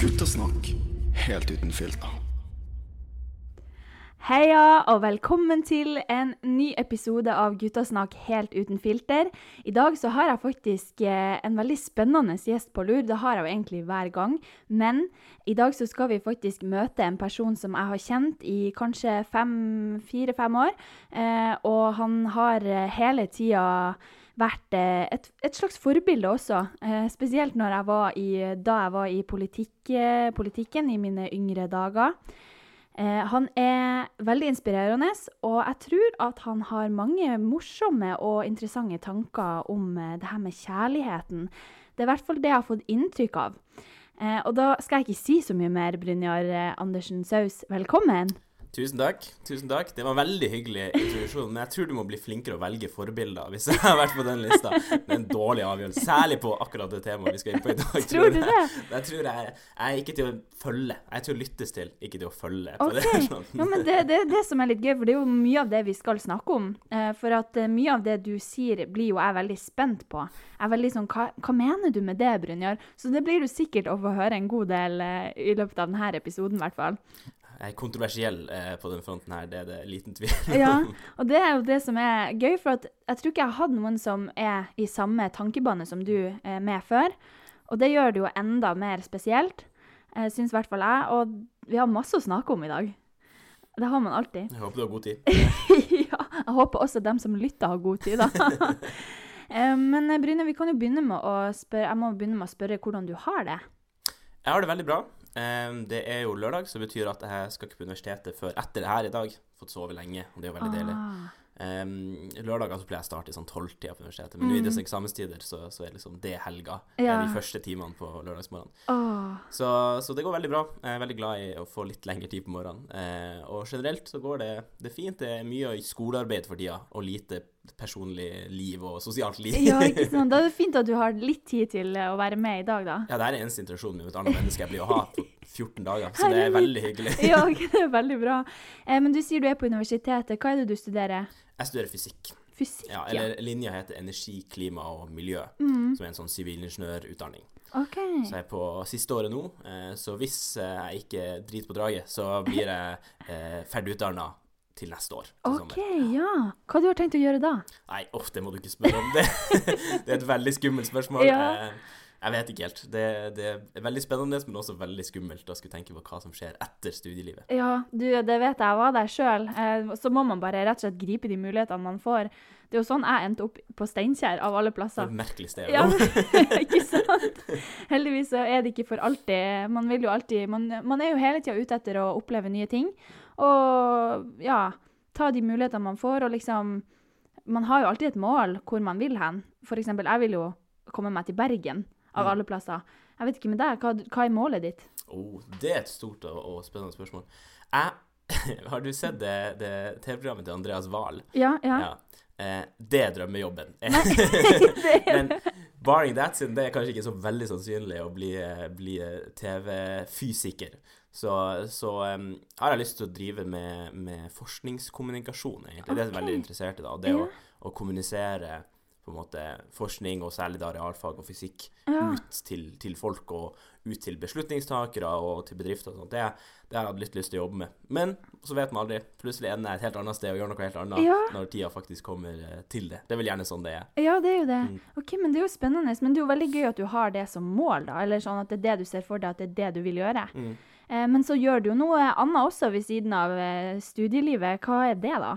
Guttasnakk helt uten filter. Heia, og velkommen til en ny episode av Guttasnakk helt uten filter. I dag så har jeg faktisk eh, en veldig spennende gjest på lur. Det har jeg jo egentlig hver gang. Men i dag så skal vi faktisk møte en person som jeg har kjent i kanskje fire-fem år. Eh, og han har eh, hele tida vært eh, et, et, slags forbilde også. Eh, spesielt jeg i, da jeg var i politikk, eh, politikken i mine yngre dager. Han er veldig inspirerende, og jeg tror at han har mange morsomme og interessante tanker om det her med kjærligheten. Det er i hvert fall det jeg har fått inntrykk av. Og da skal jeg ikke si så mye mer, Brynjar Andersen Saus. Velkommen. Tusen takk. tusen takk. Det var en veldig hyggelig introduksjon, men jeg tror du må bli flinkere å velge forbilder hvis jeg har vært på den lista. Det er en dårlig avgjørelse, særlig på akkurat det temaet vi skal inn på i dag. Tror, tror du det? Jeg tror jeg, jeg, er ikke til å følge. Jeg er til å lyttes til, ikke til å følge. Ok, det, sånn. ja, men det, det er det som er litt gøy, for det er jo mye av det vi skal snakke om. Eh, for at eh, mye av det du sier, blir jo jeg veldig spent på. Jeg er veldig sånn, hva, hva mener du med det, Brynjar? Så det blir du sikkert å få høre en god del eh, i løpet av denne episoden, i hvert fall kontroversiell eh, på den fronten her, det er det liten tvil om. ja, og det er jo det som er gøy, for jeg tror ikke jeg har hatt noen som er i samme tankebane som du er med før. Og det gjør det jo enda mer spesielt, eh, syns i hvert fall jeg. Og vi har masse å snakke om i dag. Det har man alltid. Jeg håper du har god tid. ja, jeg håper også dem som lytter, har god tid, da. Eh, men eh, Bryne, vi kan jo begynne med å spørre, jeg må begynne med å spørre hvordan du har det. Jeg har det veldig bra. Um, det er jo lørdag, så det betyr at jeg skal ikke på universitetet før etter det her i dag. Fått sove lenge, og det er jo veldig deilig. Um, lørdager så pleier jeg å starte i sånn tolvtida på universitetet, men mm. nå i disse eksamenstider så, så, er liksom det helga. Ja. De første timene på lørdagsmorgenen. Oh. Så, så, det går veldig bra. Jeg er veldig glad i å få litt lengre tid på morgenen. Uh, og generelt så går det, det fint. Det er mye skolearbeid for tida, og lite personlig liv og sosialt liv. ja, ikke sant. Da er det fint at du har litt tid til å være med i dag, da. Ja, det er eneste interaksjonen med et annet menneske jeg blir å ha på 14 dager, så det er veldig hyggelig. ja, det er veldig bra. Eh, men du sier du er på universitetet. Hva er det du studerer? Jeg studerer fysikk. Fysikk, ja. Eller linja heter energi, klima og miljø, mm. som er en sånn sivilingeniørutdanning. Okay. Så jeg er på siste året nå, eh, så hvis eh, jeg ikke driter på draget, så blir jeg eh, ferdig utdanna til neste år. Til OK, sommer. ja. Hva du har tenkt å gjøre da? Nei, uff, det må du ikke spørre om. Det, det er et veldig skummelt spørsmål. Ja. Eh, jeg vet ikke helt. Det, det, er veldig spennende, men også veldig skummelt å skulle tenke på hva som skjer etter studielivet. Ja, du, det vet jeg. Var der sjøl. Så må man bare rett og slett gripe de mulighetene man får. Det er jo sånn jeg endte opp på Steinkjer, av alle plasser. Det er et merkelig sted. Ja, ikke sant? Heldigvis så er det ikke for alltid. Man vil jo alltid Man, man er jo hele tida ute etter å oppleve nye ting. Og ja, ta de mulighetene man får, og liksom Man har jo alltid et mål hvor man vil hen. For eksempel, jeg vil jo komme meg til Bergen av alle plasser. Jeg vet ikke med deg, hva, hva er målet ditt? Oh, det er et stort og, og spennende spørsmål. Jeg, har du sett det, det TV-programmet til Andreas Wahl? Ja, ja. ja. Eh, det er drømmejobben. Men barring that, siden det er kanskje ikke så veldig sannsynlig å bli, bli TV-fysiker, så, så um, har jeg lyst til å drive med, med forskningskommunikasjon, egentlig. Okay. Det er jeg veldig interessert i. da, Det ja. å, å kommunisere på en måte forskning, og særlig da realfag og fysikk, ja. ut til, til, folk og ut til beslutningstakere og til bedrifter og sånt. Det, det har jeg hatt litt lyst til å jobbe med. Men så vet man aldri. Plutselig ender jeg et helt annet sted og gjør noe helt annet ja. når tida faktisk kommer eh, til det. Det er vel gjerne sånn det er. Ja, det er jo det. Mm. Ok, Men det er jo spennende. Men det er jo veldig gøy at du har det som mål, da. Eller sånn at det er det du ser for deg at det er det du vil gjøre. Mm. Eh, men så gjør du jo noe annet også ved siden av eh, studielivet. Hva er det, da?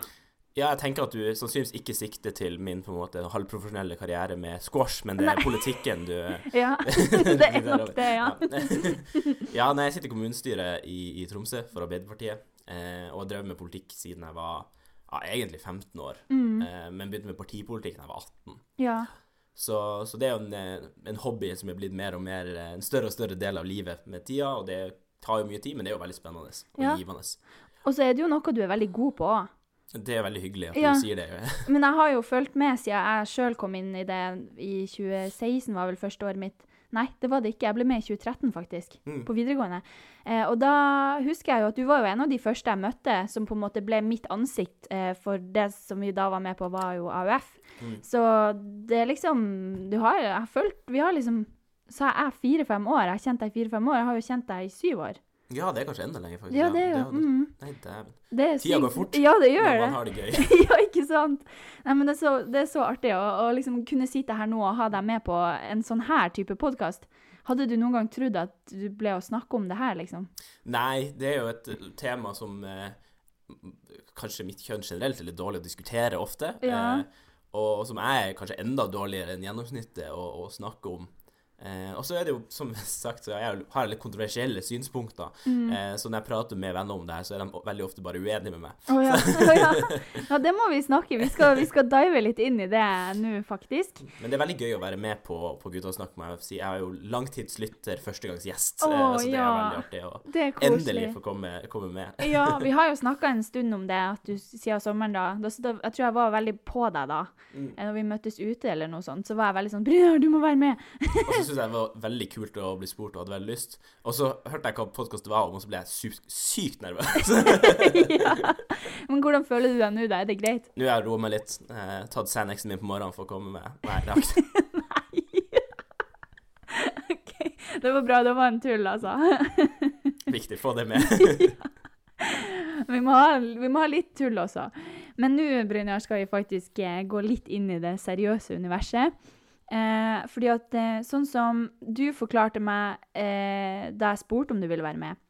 Ja, jeg tenker at du sannsynligvis ikke sikter til min på en måte halvprofesjonelle karriere med squash, men det er nei. politikken du Ja, det er nok det, ja. ja, nei, jeg sitter i kommunestyret i, i Tromsø for Arbeiderpartiet, eh, og har drevet med politikk siden jeg var ja, egentlig 15 år, mm. eh, men begynte med partipolitikk da jeg var 18. Ja. Så, så, det er jo en, eh, en, hobby som er blitt mer og mer eh, en større og større del av livet med tida, og det tar jo mye tid, men det er jo veldig spennende og ja. givende. Og så er det jo noe du er veldig god på òg. Det er veldig hyggelig at ja. du sier det. Men jeg har jo fulgt med siden jeg sjøl kom inn i det i 2016, var vel første året mitt. Nei, det var det ikke. Jeg ble med i 2013, faktisk. Mm. På videregående. Eh, og da husker jeg jo at du var jo en av de første jeg møtte som på en måte ble mitt ansikt, eh, for det som vi da var med på, var jo AUF. Mm. Så det er liksom Du har Jeg har følt Vi har liksom Så er jeg fire-fem år. Jeg har kjent deg i fire-fem år. Jeg har jo kjent deg i syv år. Ja, det er kanskje enda lenger, faktisk. Ja, det er jo mm, Nei, det er Tida går fort Ja, det gjør Når man har det gøy. ja, ikke sant? Nei, men det er så, det er så artig å, å liksom kunne sitte her nå og ha deg med på en sånn her type podkast. Hadde du noen gang trodd at du ble å snakke om det her, liksom? Nei, det er jo et tema som eh, kanskje mitt kjønn generelt er litt dårlig å diskutere ofte. Ja. Eh, og som jeg er kanskje enda dårligere enn gjennomsnittet å, å snakke om. Eh, og så er det jo, som sagt, så jeg har litt kontroversielle synspunkter. Mm. Eh, så når jeg prater med venner om det her, så er de veldig ofte bare uenige med meg. Oh, ja. Ja. ja, det må vi snakke Vi skal, vi skal dive litt inn i det nå, faktisk. Men det er veldig gøy å være med på, på Gutta snakk, må jeg er jo langtidslytter, førstegangsgjest. Oh, eh, så det ja. er veldig artig å Det er endelig få komme, komme med. Ja, vi har jo snakka en stund om det, at du siden sommeren da, da, da Jeg tror jeg var veldig på deg da. Mm. Eh, Når vi møttes ute eller noe sånt, så var jeg veldig sånn Brynjar, du må være med! Syntes jeg det var veldig kult å bli spurt og hadde veldig lyst. Og så hørte jeg hva podkast det var om, og så ble jeg sykt, sykt nervøs. ja. Men hvordan føler du deg nå, da? Er det greit? Nå har jeg roet meg litt. Eh, tatt Sanexen min på morgenen for å komme med Nei, det Nei. OK. Det var bra. Det var en tull, altså. Viktig, få det med. vi, må ha, vi må ha litt tull også. Men nå, Brynjar, skal vi faktisk eh, gå litt inn i det seriøse universet. Eh, fordi at eh, sånn som du forklarte meg eh, da jeg spurte om du ville være med,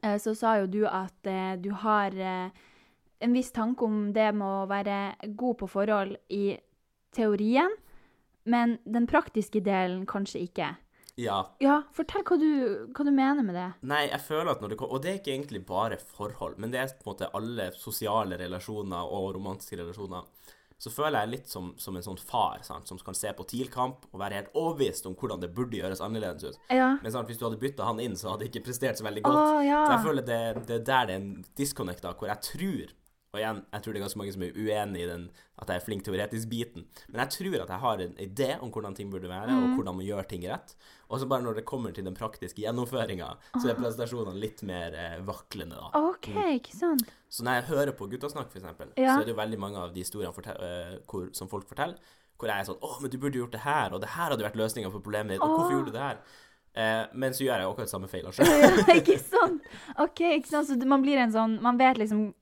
eh, så sa jo du at eh, du har eh, en viss tanke om det med å være god på forhold i teorien, men den praktiske delen kanskje ikke. Ja. Ja, fortell hva du, hva du mener med det. Nei, jeg føler at når det kommer Og det er ikke egentlig bare forhold, men det er på en måte alle sosiale relasjoner og romantiske relasjoner. Så føler jeg litt som, som en sånn far sant, som kan se på TIL-kamp og være helt overbevist om hvordan det burde gjøres annerledes ut. Ja. Men sant, hvis du hadde bytta han inn, så hadde det ikke prestert så veldig godt. godt. ja. Så jeg føler det, det er der det er en disconnect, da, hvor jeg tror Og igjen, jeg tror det er ganske mange som er uenig i den at jeg er flink teoretisk biten. Men jeg tror at jeg har en idé om hvordan ting burde være, Mm. og hvordan man gjør ting rett. Og så bare når det kommer til den praktiske gjennomføringa, så er presentasjonene litt mer eh, vaklende, da. OK, ikke sant? Så når jeg hører på Guttasnakk, eksempel, Ja. så er det jo veldig mange av de historiene fortel- eh, hvor, som folk forteller, hvor jeg er sånn 'Å, men du burde gjort det her', og 'det her hadde vært løsninga på problemet ditt', og 'hvorfor gjorde du det her'? Eh, men så gjør jeg akkurat samme feil sjøl. Ja, ikke sant? OK, ikke sant? Så man blir en sånn Man vet liksom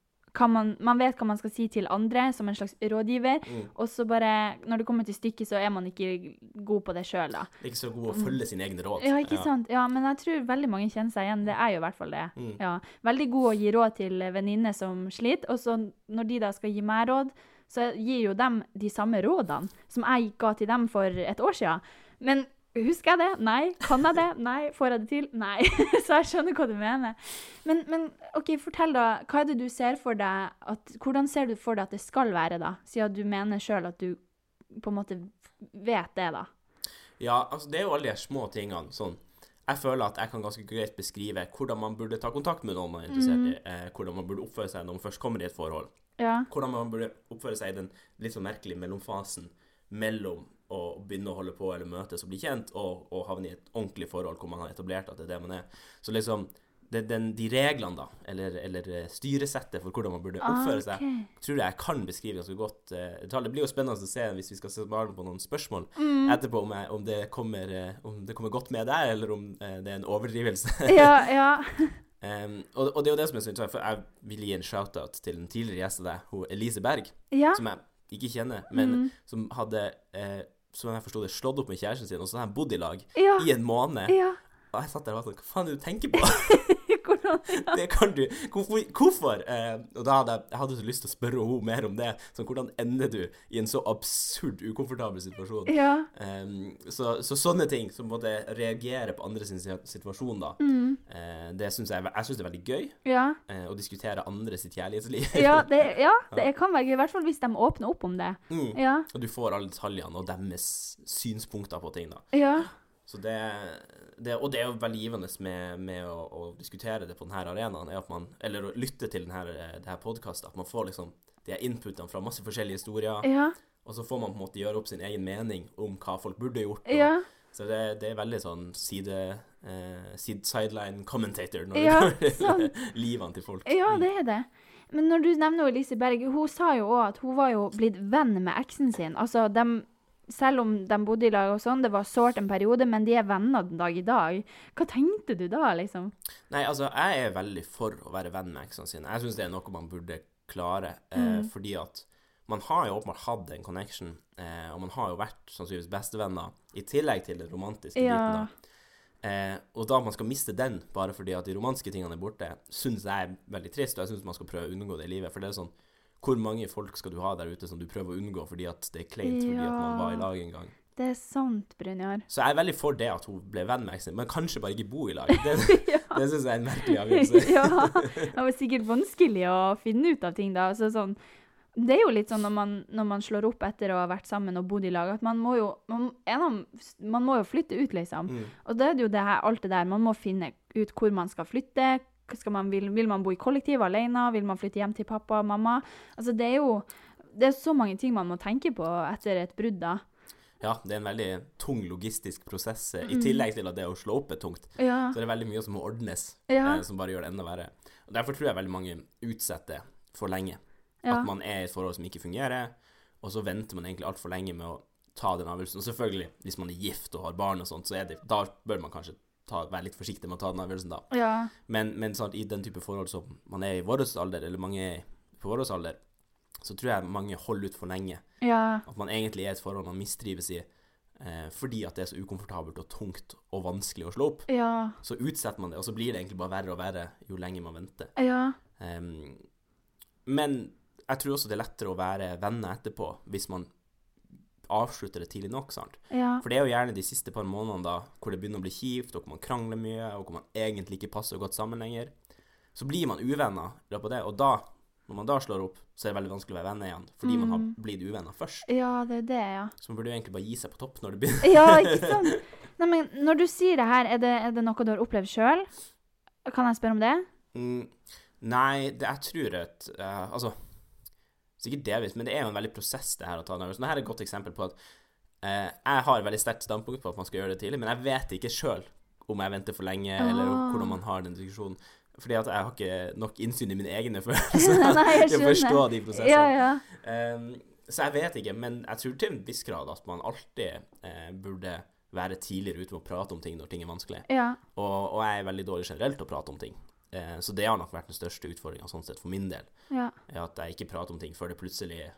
man, man vet hva man skal si til andre som en slags rådgiver, Mm. og så bare Når det kommer til stykket, så er man ikke god på det sjøl, da. Ikke så god å følge sine egne råd. Ja, ikke sant? Ja, men jeg tror veldig mange kjenner seg igjen. Det er jo i hvert fall det. Mm. Ja. Veldig god å gi råd til venninner som sliter, og så når de da skal gi meg råd, så gir jo dem de samme rådene som jeg ga til dem for et år siden. Men husker jeg det? Nei. Kan jeg det? Nei. Får jeg det til? Nei. så jeg skjønner hva du mener. Men, men OK, fortell da. Hva er det du ser for deg at Hvordan ser du for deg at det skal være, da? Siden du mener sjøl at du på en måte vet det, da. Ja, altså det er jo alle de små tingene. Sånn. Jeg føler at jeg kan ganske greit beskrive hvordan man burde ta kontakt med noen man er interessert i. Eh, hvordan man burde oppføre seg når man først kommer i et forhold. Ja. Hvordan man burde oppføre seg i den litt sånn merkelige mellomfasen mellom å begynne å holde på eller møtes og bli kjent, og, og havne i et ordentlig forhold hvor man har etablert at det er det man er. Så liksom det, den, de reglene, da, eller, eller eh, styresettet for hvordan man burde oppføre seg, okay. tror jeg jeg kan beskrive ganske godt. eh. Det blir jo spennende å se hvis vi skal svare på noen spørsmål Mm. etterpå, om, jeg, om, det kommer, eh, om det kommer godt med der, eller om eh, det er en overdrivelse. Ja, ja. um, og, og det er jo det som er så interessant, for jeg vil gi en shout-out til en tidligere gjest av deg, Elise Berg, Ja. som jeg ikke kjenner, men Mm. som hadde, eh, som jeg forstod det, slått opp med kjæresten sin, og så har de bodd i lag Ja. i en måned. Ja. Og jeg satt der og var sånn, hva faen er det du tenker på? Det kan du Hvorfor? hvorfor? Eh, og da hadde jeg, jeg hadde så lyst til å spørre henne mer om det. Sånn, hvordan ender du i en så absurd, ukomfortabel situasjon? Ja. Em, så, så sånne ting, som måte reagerer på andres situasjon, da, Mm. eh, det syns jeg, jeg synes det er veldig gøy. Ja. eh, å diskutere andres sitt kjærlighetsliv. Ja, det, ja, det kan være gøy. I hvert fall hvis de åpner opp om det. Mm. Ja. Og du får alle detaljene og deres synspunkter på ting, da. Ja. Så det, det Og det er jo veldig givende med, med å, å diskutere det på denne arenaen, er at man, eller å lytte til denne, det her podkastet, at man får liksom de her inputene fra masse forskjellige historier, Ja. og så får man på en måte gjøre opp sin egen mening om hva folk burde gjort, og, Ja. Så det, det er veldig sånn side, eh, side sideline commentator når Ja, du sant. livene til folk. Ja, Mm. det er det. Men når du nevner Elise Berg, hun sa jo òg at hun var jo blitt venn med eksen sin. Altså, dem- selv om de bodde i lag og sånn, det var sårt en periode, men de er venner den dag i dag. Hva tenkte du da, liksom? Nei, altså, jeg er veldig for å være venn med eksene sine. Jeg syns det er noe man burde klare, eh, Mm. fordi at man har jo åpenbart hatt en connection, eh, og man har jo vært sannsynligvis bestevenner, i tillegg til den romantiske Ja. biten, da. Eh, og da man skal miste den bare fordi at de romantiske tingene er borte, syns jeg er veldig trist, og jeg syns man skal prøve å unngå det i livet. For det er sånn Hvor mange folk skal du ha der ute som du prøver å unngå fordi at det er kleint fordi at man var i lag en gang? Det er sant, Brynjar. Så jeg er veldig for det at hun ble venn med eksen, men kanskje bare ikke bo i lag. Det, det syns jeg er en merkelig avgjørelse. ja, det var sikkert vanskelig å finne ut av ting da. Altså, sånn, det er jo litt sånn når man, når man slår opp etter å ha vært sammen og bodd i lag, at man må jo, man, av, man må jo flytte ut, liksom. Mm. Og da er det jo det her, alt det der, man må finne ut hvor man skal flytte. Man, vil, vil man bo i kollektiv alene? Vil man flytte hjem til pappa og mamma? Altså, det er jo det er så mange ting man må tenke på etter et brudd, da. Ja, det er en veldig tung logistisk prosess, eh, Mm. i tillegg til at det å slå opp er tungt. Ja. Så det er veldig mye som må ordnes, Ja. eh, som bare gjør det enda verre. Og Derfor tror jeg veldig mange utsetter for lenge. Ja. At man er i et forhold som ikke fungerer, og så venter man egentlig altfor lenge med å ta den avgjørelsen. Og selvfølgelig, hvis man er gift og har barn og sånt, så det, da bør man kanskje ta, være litt forsiktig med å ta den avgjørelsen da. ja. Men, men sant, i den type forhold som man er i vår alder, eller mange er på vår alder, så tror jeg mange holder ut for lenge. Ja. At man egentlig er i et forhold man mistrives i, eh, fordi at det er så ukomfortabelt og tungt og vanskelig å slå opp. Ja. Så utsetter man det, og så blir det egentlig bare verre og verre jo lenger man venter. Ja. Um, men jeg tror også det er lettere å være venner etterpå hvis man avslutter det tidlig nok. sant? Ja. For det er jo gjerne de siste par månedene da hvor det begynner å bli kjipt, og hvor man krangler mye, og hvor man egentlig ikke passer godt sammen lenger. Så blir man uvenner i løpet av det, og da, når man da slår opp, så er det veldig vanskelig å være venner igjen, fordi man har blitt uvenner først. ja, det er det, ja. Så man burde jo egentlig bare gi seg på topp når det begynner. Ja, ikke sant? Nei, men når du sier det her, er det, er det noe du har opplevd sjøl? Kan jeg spørre om det? Mm, nei, det, jeg tror at uh, Altså, sikkert delvis, men det er jo en veldig prosess, det her å ta nervøs. avgjørelsen. Dette er et godt eksempel på at eh, jeg har et veldig sterkt standpunkt på at man skal gjøre det tidlig, men jeg vet ikke sjøl om jeg venter for lenge, eller Ah. hvordan man har den diskusjonen. Fordi at jeg har ikke nok innsyn i mine egne følelser til å forstå de prosessene. Ja, ja. Um, så jeg vet ikke, men jeg tror til en viss grad at man alltid eh, burde være tidligere ute med å prate om ting når ting er vanskelig. Ja. Og, og jeg er veldig dårlig generelt til å prate om ting. Eh, så det har nok vært den største utfordringa sånn sett for min del. ja. At jeg ikke prater om ting før det plutselig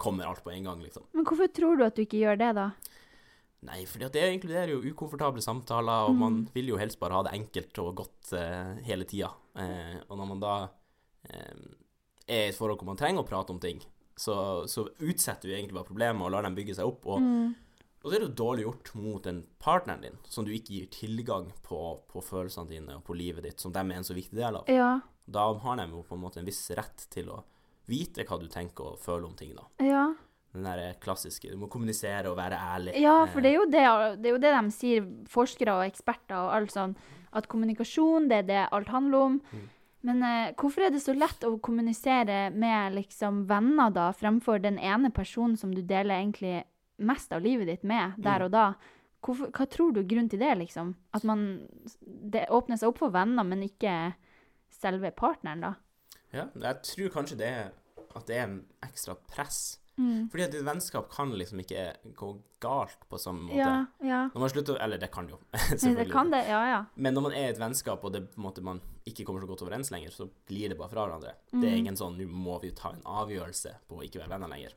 kommer alt på en gang, liksom. Men hvorfor tror du at du ikke gjør det, da? Nei, at det inkluderer jo ukomfortable samtaler, og man Mm. vil jo helst bare ha det enkelt og godt eh, hele tida. Eh, og når man da eh, er i et forhold hvor man trenger å prate om ting, så, så utsetter vi egentlig bare problemet og lar dem bygge seg opp. Og, Mm. Og så er det jo dårlig gjort mot den partneren din, som du ikke gir tilgang på, på følelsene dine og på livet ditt, som dem er en så viktig del av. Ja. Da har de jo på en måte en viss rett til å vite hva du tenker og føler om ting, da. Ja. Den der klassiske Du må kommunisere og være ærlig. ja, for det Eh, er, jo det, det er jo det de sier, forskere og eksperter og alt sånn, at kommunikasjon, det er det alt handler om. Mm. Men eh, hvorfor er det så lett å kommunisere med liksom venner da, fremfor den ene personen som du deler egentlig mest av livet ditt med, der Mm. og da? Hvorfor, hva tror du er grunnen til det, liksom? At man det åpner seg opp for venner, men ikke selve partneren, da? Ja, jeg tror kanskje det er at det er en ekstra press. Mm. Fordi at et vennskap kan liksom ikke gå galt på samme måte. Ja, ja. Når man slutter Eller det kan jo, selvfølgelig. det kan det, ja, ja. Men når man er i et vennskap, og det på en måte man ikke kommer så godt overens lenger, så glir det bare fra hverandre. Det er Mm. ingen sånn 'nå må vi ta en avgjørelse på å ikke være venner lenger'.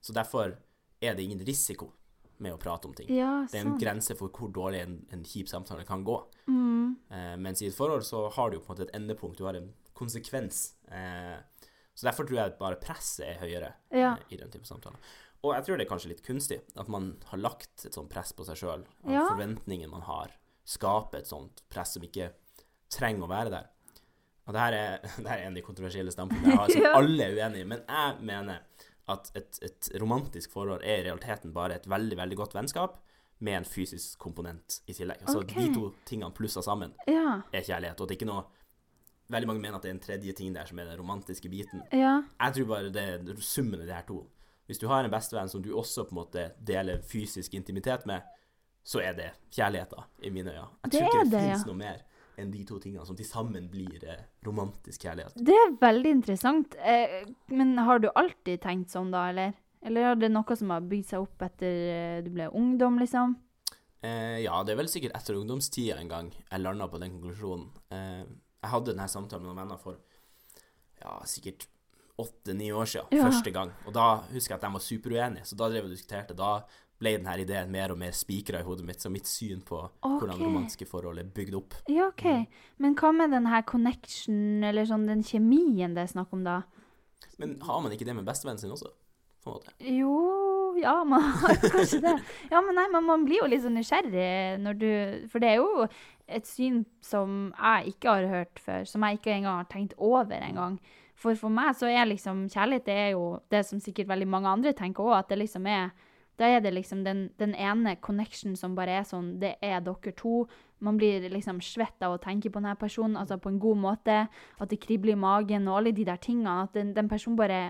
Så derfor er det ingen risiko med å prate om ting. Ja, Det er en grense for hvor dårlig en, en kjip samtale kan gå. Mm. Eh, mens i et forhold så har du jo på en måte et endepunkt, du har en konsekvens. Eh, så derfor tror jeg at bare presset er høyere Ja. eh, i den type samtaler. Og jeg tror det er kanskje litt kunstig at man har lagt et sånt press på seg sjøl, Ja. forventningen man har, skaper et sånt press som ikke trenger å være der. Og det her er, det her er en av de kontroversielle standpunktene jeg har, som alle er uenig i, men jeg mener at et, et romantisk forhold er i realiteten bare et veldig, veldig godt vennskap med en fysisk komponent i tillegg. Altså okay. de to tingene plussa sammen Ja. er kjærlighet, og det er ikke noe Veldig mange mener at det er en tredje ting der som er den romantiske biten. Ja. Jeg tror bare det er summen av de her to. Hvis du har en bestevenn som du også på en måte deler fysisk intimitet med, så er det kjærlighet, da, i mine øyne. Jeg Det tror ikke det, det, finnes ja. noe mer enn de to tingene som til sammen blir eh, romantisk kjærlighet. Det er veldig interessant. Eh, men har du alltid tenkt sånn, da, eller? Eller er det noe som har bygd seg opp etter eh, du ble ungdom, liksom? Eh, ja, det er vel sikkert etter ungdomstida en gang jeg landa på den konklusjonen. Eh, jeg hadde denne samtalen med noen venner for ja, sikkert åtte-ni år siden, Ja. første gang. Og da husker jeg at de var superuenige, så da drev og diskuterte. Da ble denne ideen mer og mer spikra i hodet mitt, så mitt syn på hvordan romanske romantiske forhold er bygd opp. Ja, OK. Men hva med den her connection, eller sånn den kjemien det er snakk om, da? Men har man ikke det med bestevennen sin også? På en måte? Jo Ja, man har kanskje det. Ja, men nei, man, man blir jo litt sånn nysgjerrig når du For det er jo et syn som jeg ikke har hørt før, som jeg ikke engang har tenkt over engang. For for meg så er liksom kjærlighet det er jo det som sikkert veldig mange andre tenker òg, at det liksom er Da er det liksom den, den ene connection som bare er sånn Det er dere to. Man blir liksom svett av å tenke på denne personen, altså på en god måte. At det kribler i magen og alle de der tingene. At den, den personen bare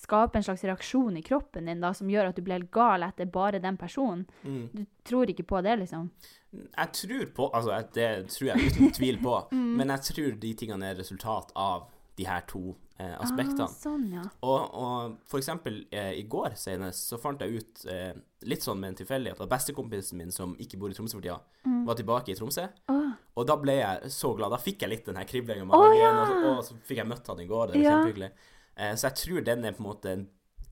skaper en slags reaksjon i kroppen din da, som gjør at du blir helt gal etter bare den personen. Mm. Du tror ikke på det, liksom. Jeg tror på Altså, det tror jeg uten tvil på, Mm. men jeg tror de tingene er resultat av de her to eh, aspektene. Ah, sånn, ja. Og, og for eksempel eh, i går senest så fant jeg ut, eh, litt sånn med en tilfeldighet, at bestekompisen min som ikke bor i Tromsø for tida, Mm. var tilbake i Tromsø. Oh. Og da ble jeg så glad. Da fikk jeg litt den her kriblinga med oh, ja! og, og så fikk jeg møtt han i går. Det var Ja. kjempehyggelig. Eh, så jeg tror den er på en måte en,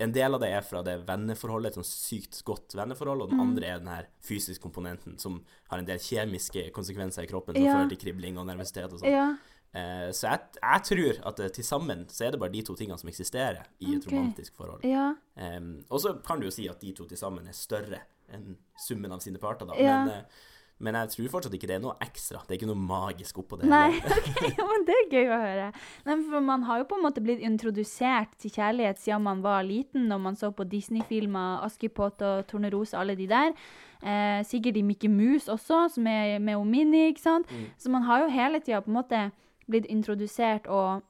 en del av det er fra det venneforholdet, et sånn sykt godt venneforhold, og den Mm. andre er den her fysiske komponenten som har en del kjemiske konsekvenser i kroppen som Ja. fører til kribling og nervøsitet og sånn. ja. Eh, så jeg, jeg tror at eh, til sammen så er det bare de to tingene som eksisterer i et okay. romantisk forhold. Ja. Em, og så kan du jo si at de to til sammen er større enn summen av sine parter, da. Ja. Men, eh, men jeg tror fortsatt ikke det er noe ekstra. Det er ikke noe magisk oppå det. Nei, okay. ja, men det er gøy å høre. Nei, for man har jo på en måte blitt introdusert til kjærlighet siden man var liten, når man så på Disney-filmer, Askepott og Tornerose, alle de der. Eh, sikkert i Mickey Mouse også, som er med Omini, ikke sant? Mm. Så man har jo hele tida på en måte blitt introdusert og,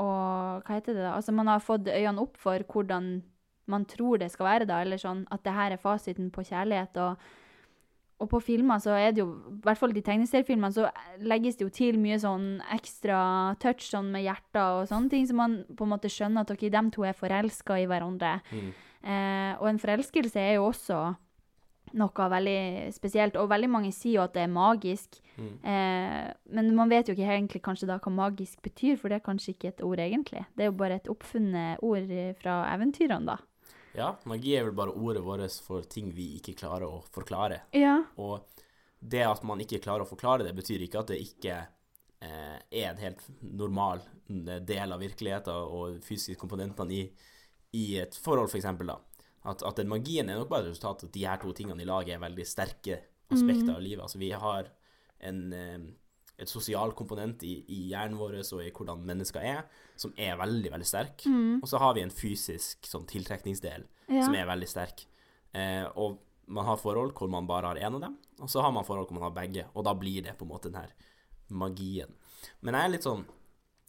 og Hva heter det da? Altså man har fått øynene opp for hvordan man tror det skal være, da, eller sånn at det her er fasiten på kjærlighet. og og på filmer så er det jo, i hvert fall de tegneseriefilmene, så legges det jo til mye sånn ekstra touch sånn med hjerter og sånne ting, så man på en måte skjønner at ok, dem to er forelska i hverandre. Mm. Eh, og en forelskelse er jo også noe veldig spesielt, og veldig mange sier jo at det er magisk. Mm. Eh, men man vet jo ikke egentlig kanskje da hva magisk betyr, for det er kanskje ikke et ord egentlig. Det er jo bare et oppfunnet ord fra eventyrene, da. Ja, magi er vel bare ordet vårt for ting vi ikke klarer å forklare. Ja. Og det at man ikke klarer å forklare det, betyr ikke at det ikke eh, er en helt normal mm, del av virkeligheten og fysiske komponentene i, i et forhold, for eksempel, da. At, at den magien er nok bare et resultat av at de her to tingene i lag er veldig sterke aspekter av livet. Altså, vi har en, eh, et sosial komponent i, i hjernen vår og i hvordan mennesker er, som er veldig, veldig sterk. Og så har vi en fysisk sånn tiltrekningsdel Ja. som er veldig sterk. Eh, og man har forhold hvor man bare har én av dem, og så har man forhold hvor man har begge, og da blir det på en måte den her magien. Men jeg er litt sånn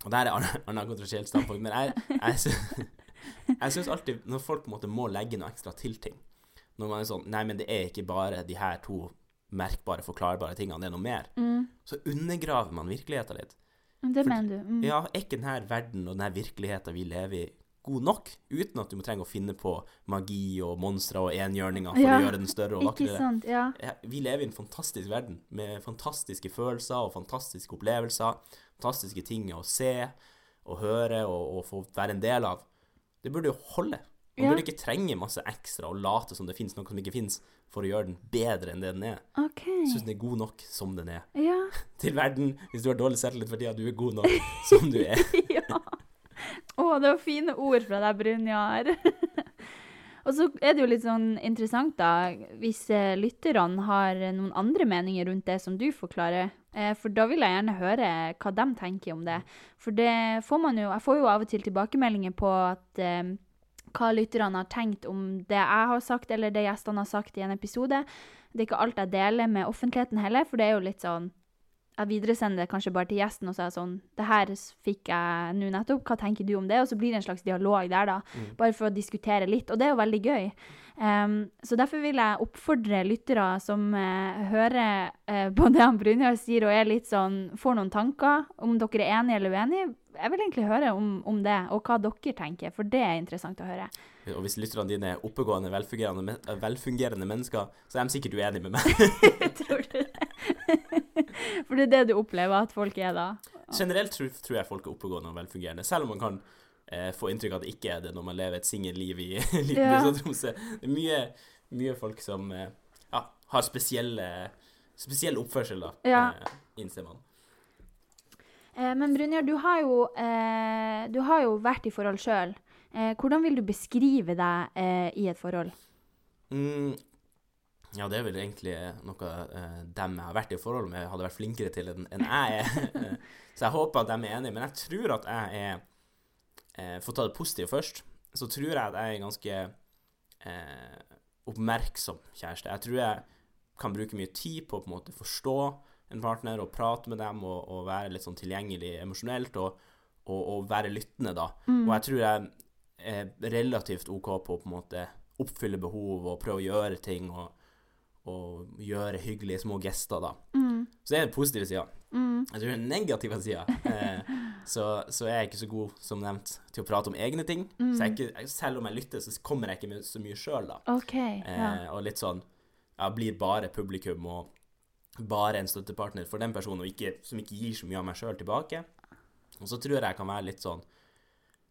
Og det her er et annet kontroversielt standpunkt, men jeg, jeg, jeg syns alltid når folk på en måte må legge noe ekstra til ting Når man er sånn Nei, men det er ikke bare de her to merkbare, forklarbare tingene, det er noe mer. Mm. Så undergraver man virkeligheten litt. Det For- mener du. Mm. Ja, er ikke denne verden og denne virkeligheten vi lever i, god nok? Uten at du må trenge å finne på magi og monstre og enhjørninger for Ja, å gjøre den større og vakrere. sant? Ja, Vi lever i en fantastisk verden med fantastiske følelser og fantastiske opplevelser. Fantastiske ting å se og høre og, og få være en del av. Det burde jo holde. Man Ja. burde ikke trenge masse ekstra og late som det finnes noe som ikke finnes, for å gjøre den bedre enn det den er. Okay. Syns den er god nok som den er. Ja. Til verden, hvis du har dårlig selvtillit for tida, du er god nok som du er. ja. Å, det var fine ord fra deg, Brynjar. Og så er det jo litt sånn interessant, da, hvis eh, lytterne har noen andre meninger rundt det som du forklarer. Eh, for da vil jeg gjerne høre hva de tenker om det. For det får man jo Jeg får jo av og til tilbakemeldinger på at eh, hva lytterne har tenkt om det jeg har sagt, eller det gjestene har sagt i en episode. Det er ikke alt jeg deler med offentligheten heller, for det er jo litt sånn jeg videresender det kanskje bare til gjesten og sier sånn Det her fikk jeg nå nettopp, hva tenker du om det? Og så blir det en slags dialog der, da. Mm. Bare for å diskutere litt. Og det er jo veldig gøy. Um, så derfor vil jeg oppfordre lyttere som uh, hører uh, på det han Brynjar sier, og er litt sånn Får noen tanker, om dere er enige eller uenige. Jeg vil egentlig høre om, om det, og hva dere tenker, for det er interessant å høre. Og hvis lytterne dine er oppegående, velfungerende, velfungerende mennesker, så er de sikkert uenige med meg. Tror du? For det er det du opplever at folk er da? Generelt tror, tror jeg folk er oppegående og velfungerende, selv om man kan eh, få inntrykk av at det ikke er det når man lever et singelliv i liten Ja. by som Tromsø. Det er mye, mye folk som eh, ja, har spesielle, spesiell oppførsel, da, Ja. eh, innser man. Eh, men Brynjar, du, eh, du har jo vært i forhold sjøl. Eh, hvordan vil du beskrive deg i et forhold? Mm, ja, det er vel egentlig noe eh, dem jeg har vært i forhold med, hadde vært flinkere til enn en jeg er. så jeg håper at de er enige. Men jeg tror at jeg er eh, For å ta det positive først, så tror jeg at jeg er ganske eh, oppmerksom kjæreste. Jeg tror jeg kan bruke mye tid på å på en måte forstå en partner og prate med dem og, og være litt sånn tilgjengelig emosjonelt og, og, og være lyttende, da. Og jeg tror jeg er relativt OK på å på en måte oppfylle behov og prøve å gjøre ting og, og gjøre hyggelige små gester, da. Mm. Så det er den positive sida. Mm. Jeg tror den negative sida eh, så, så er jeg ikke så god, som nevnt, til å prate om egne ting. Så jeg er ikke, selv om jeg lytter, så kommer jeg ikke med så mye sjøl, da. Okay, Ja. Eh, og litt sånn Jeg blir bare publikum og bare en støttepartner for den personen, ikke, som ikke gir så mye av meg sjøl tilbake. Og så tror jeg jeg kan være litt sånn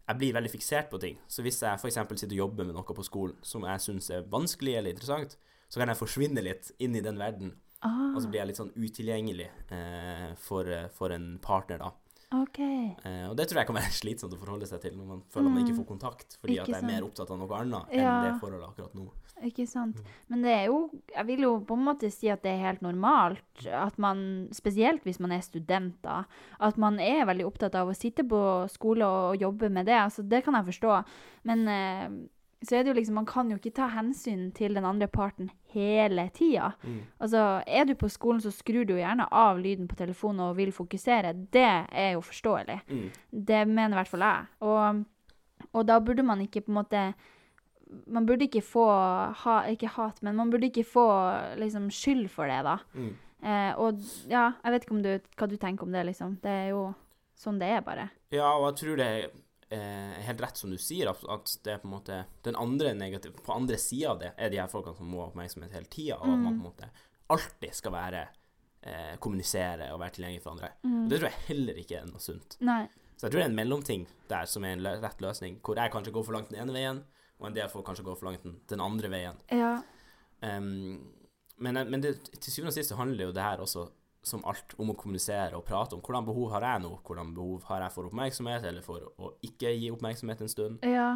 Jeg blir veldig fiksert på ting. Så hvis jeg f.eks. sitter og jobber med noe på skolen som jeg syns er vanskelig eller interessant, så kan jeg forsvinne litt inn i den verden, Ah, og så blir jeg litt sånn utilgjengelig eh, for, for en partner, da. OK. Eh, og det tror jeg kan være slitsomt å forholde seg til når man føler man ikke får kontakt, fordi Mm. Ikke at jeg er mer opptatt av noe annet enn det forholdet akkurat nå. Ikke sant. Men det er jo Jeg vil jo på en måte si at det er helt normalt at man, spesielt hvis man er student, da, at man er veldig opptatt av å sitte på skole og jobbe med det. Altså, det kan jeg forstå. Men eh, så er det jo liksom Man kan jo ikke ta hensyn til den andre parten hele tida. Mm. Altså, er du på skolen, så skrur du jo gjerne av lyden på telefonen og vil fokusere. Det er jo forståelig. Mm. Det mener i hvert fall jeg. Og, og da burde man ikke på en måte Man burde ikke få ha, Ikke hat, men man burde ikke få liksom skyld for det, da. Mm. Eh, og ja, jeg vet ikke om du, hva du tenker om det, liksom. Det er jo sånn det er, bare. Ja, og jeg tror det er eh, helt rett som du sier, at, det er på en måte den andre negative På andre sida av det er de her folkene som må ha oppmerksomhet hele tida, og at man på en måte alltid skal være eh, kommunisere og være tilgjengelig for andre. Og det tror jeg heller ikke er noe sunt. Nei. Så jeg tror det er en mellomting der som er en rett løsning, hvor jeg kanskje går for langt den ene veien, og en del folk kanskje går for langt den, den andre veien. Ja. Um, men men det, til syvende og sist så handler jo det her også, som alt, om å kommunisere og prate om hvordan behov har jeg nå, hvordan behov har jeg for oppmerksomhet, eller for å ikke gi oppmerksomhet en stund. Ja.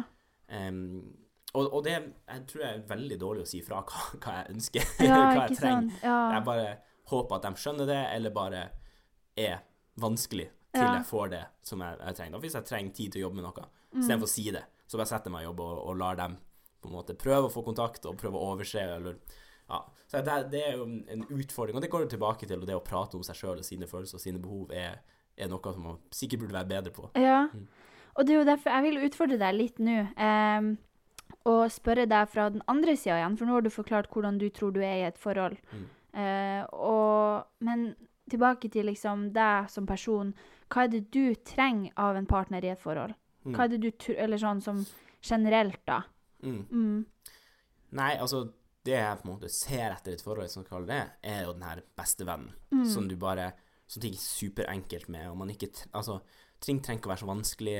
Um, og, og det jeg tror jeg er veldig dårlig å si fra hva, hva jeg ønsker, ja hva jeg trenger. Ja. Jeg bare håper at de skjønner det, eller bare er vanskelig til jeg får det som jeg, jeg trenger. Og hvis jeg trenger tid til å jobbe med noe, Mm. istedenfor å si det, så bare setter jeg meg i jobb og, og lar dem på en måte prøve å få kontakt og prøve å overse, eller ja. Så det, det er jo en utfordring, og det går jo tilbake til det å prate om seg sjøl og sine følelser og sine behov er, er noe som man sikkert burde være bedre på. Ja. Mm. Og det er jo derfor jeg vil utfordre deg litt nå. Um, og spørre deg fra den andre sida igjen, for nå har du forklart hvordan du tror du er i et forhold. Mm. Uh, og, men tilbake til liksom deg som person. Hva er det du trenger av en partner i et forhold? Mm. Hva er det du Eller sånn som generelt, da. Mm. Mm. Nei, altså det jeg på en måte ser etter et forhold, som kaller det, er jo den her bestevennen. Mm. Som du bare Som ting er superenkelt med, og man ikke Altså, ting trenger ikke å være så vanskelig,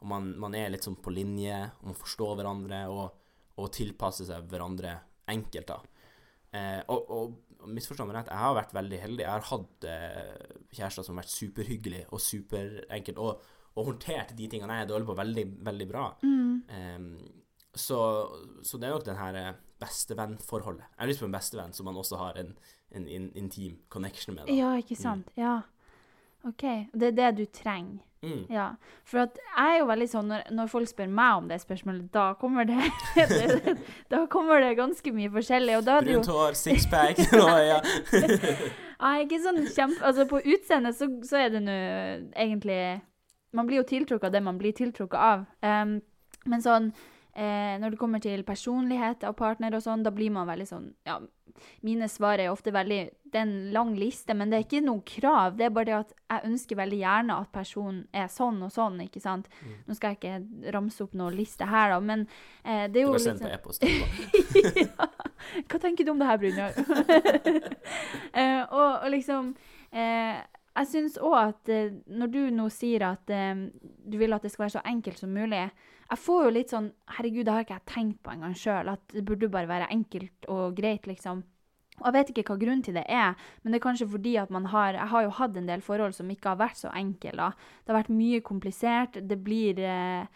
og man, man er litt sånn på linje, og man forstår hverandre, og, og tilpasser seg hverandre enkelt, da. Eh, og, og, misforstå meg rett, jeg har vært veldig heldig. Jeg har hatt eh, kjærester som har vært superhyggelige og superenkelt, og, og håndtert de tingene jeg er dårlig på, veldig, veldig bra. Mm. Ehm, så, så det er nok den her eh, bestevennforholdet. Jeg har lyst på en bestevenn som man også har en, en, en intim connection med. Da. Ja, ikke sant. Ja. OK. Det er det du trenger. Mm. Ja, for at jeg er jo veldig sånn, når, når folk spør meg om det spørsmålet, da kommer det, det Da kommer det ganske mye forskjellig, og da er det jo Brunt hår, sixpack ja. Jeg Nei, ikke sånn kjempe... Altså, på utseendet så, så er det nå egentlig Man blir jo tiltrukket av det man blir tiltrukket av. Um, men sånn eh, Når det kommer til personlighet av partner og sånn, da blir man veldig sånn Ja, mine svar er ofte veldig Det er en lang liste, men det er ikke noe krav. Det er bare det at jeg ønsker veldig gjerne at personen er sånn og sånn, ikke sant. Nå skal jeg ikke ramse opp noen liste her, da, men eh, det er jo du litt sendt på sånn e-post. etterpå. ja. Hva tenker du om det her, Brynjar? eh, og, og liksom eh, Jeg syns òg at eh, når du nå sier at eh, du vil at det skal være så enkelt som mulig Jeg får jo litt sånn Herregud, det har ikke jeg tenkt på engang sjøl. At det burde bare være enkelt og greit, liksom. Og jeg vet ikke hva grunnen til det er, men det er kanskje fordi at man har Jeg har jo hatt en del forhold som ikke har vært så enkle. da. Det har vært mye komplisert. Det blir eh,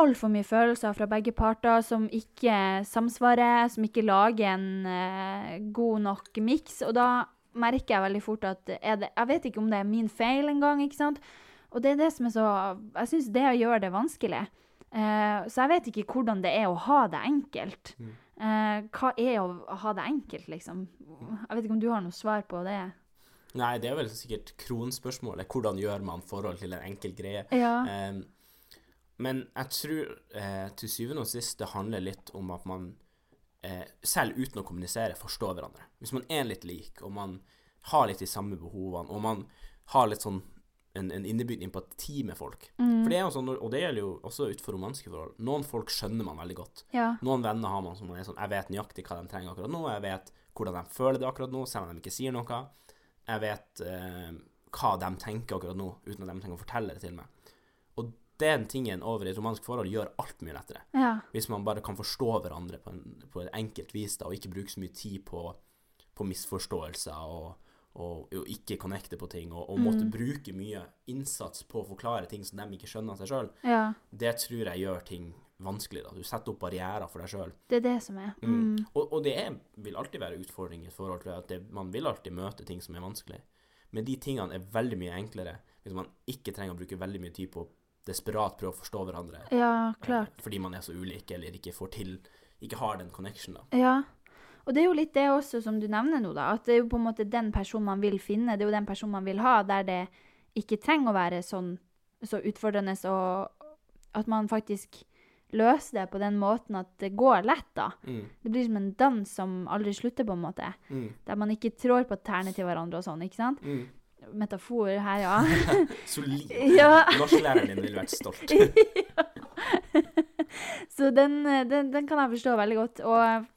altfor mye følelser fra begge parter som ikke samsvarer, som ikke lager en eh, god nok miks. Og da merker jeg veldig fort at det, jeg vet ikke om det er min feil engang. ikke sant? Og det er det som er så Jeg syns det gjør det vanskelig. Eh, så jeg vet ikke hvordan det er å ha det enkelt. Mm. Eh, hva er å ha det enkelt, liksom? Jeg vet ikke om du har noe svar på det? Nei, det er vel sikkert kronspørsmålet. Hvordan gjør man forhold til en enkel greie? Ja. Eh, men jeg tror eh, til syvende og sist det handler litt om at man, eh, selv uten å kommunisere, forstår hverandre. Hvis man er litt lik, og man har litt de samme behovene, og man har litt sånn en, en innebygd empati med folk. Mm. For det er jo sånn, og det gjelder jo også utenfor romanske forhold. Noen folk skjønner man veldig godt. ja. Noen venner har man som er sånn Jeg vet nøyaktig hva de trenger akkurat nå. Jeg vet hvordan de føler det akkurat nå, selv om de ikke sier noe. Jeg vet eh, hva de tenker akkurat nå, uten at de trenger å fortelle det til meg. Og den tingen over i et romantisk forhold gjør alt mye lettere. ja. Hvis man bare kan forstå hverandre på, en, på et enkelt vis, da, og ikke bruke så mye tid på, på misforståelser og, og, og ikke connecte på ting, og, og måtte Mm. bruke mye innsats på å forklare ting som de ikke skjønner seg sjøl, ja. det tror jeg gjør ting vanskelig. da. Du setter opp barrierer for deg sjøl. Det er det som er. Mm. Mm. Og, og det er, vil alltid være utfordring i forhold, til. At det, man vil alltid møte ting som er vanskelig. Men de tingene er veldig mye enklere hvis man ikke trenger å bruke veldig mye tid på å desperat prøve å forstå hverandre. Ja, eh, klart. Fordi man er så ulike, eller ikke får til Ikke har den connection, da. Ja. Og det er jo litt det også som du nevner nå, da. At det er jo på en måte den personen man vil finne. Det er jo den personen man vil ha, der det ikke trenger å være sånn så utfordrende, og at man faktisk løser det på den måten at det går lett, da. Mm. Det blir som en dans som aldri slutter, på en måte. Mm. Der man ikke trår på tærne til hverandre og sånn, ikke sant? Mm. Metafor her, ja. Solid. Ja. Norsklæreren din ville vært stolt. ja. Så den, eh, den, den kan jeg forstå veldig godt. Og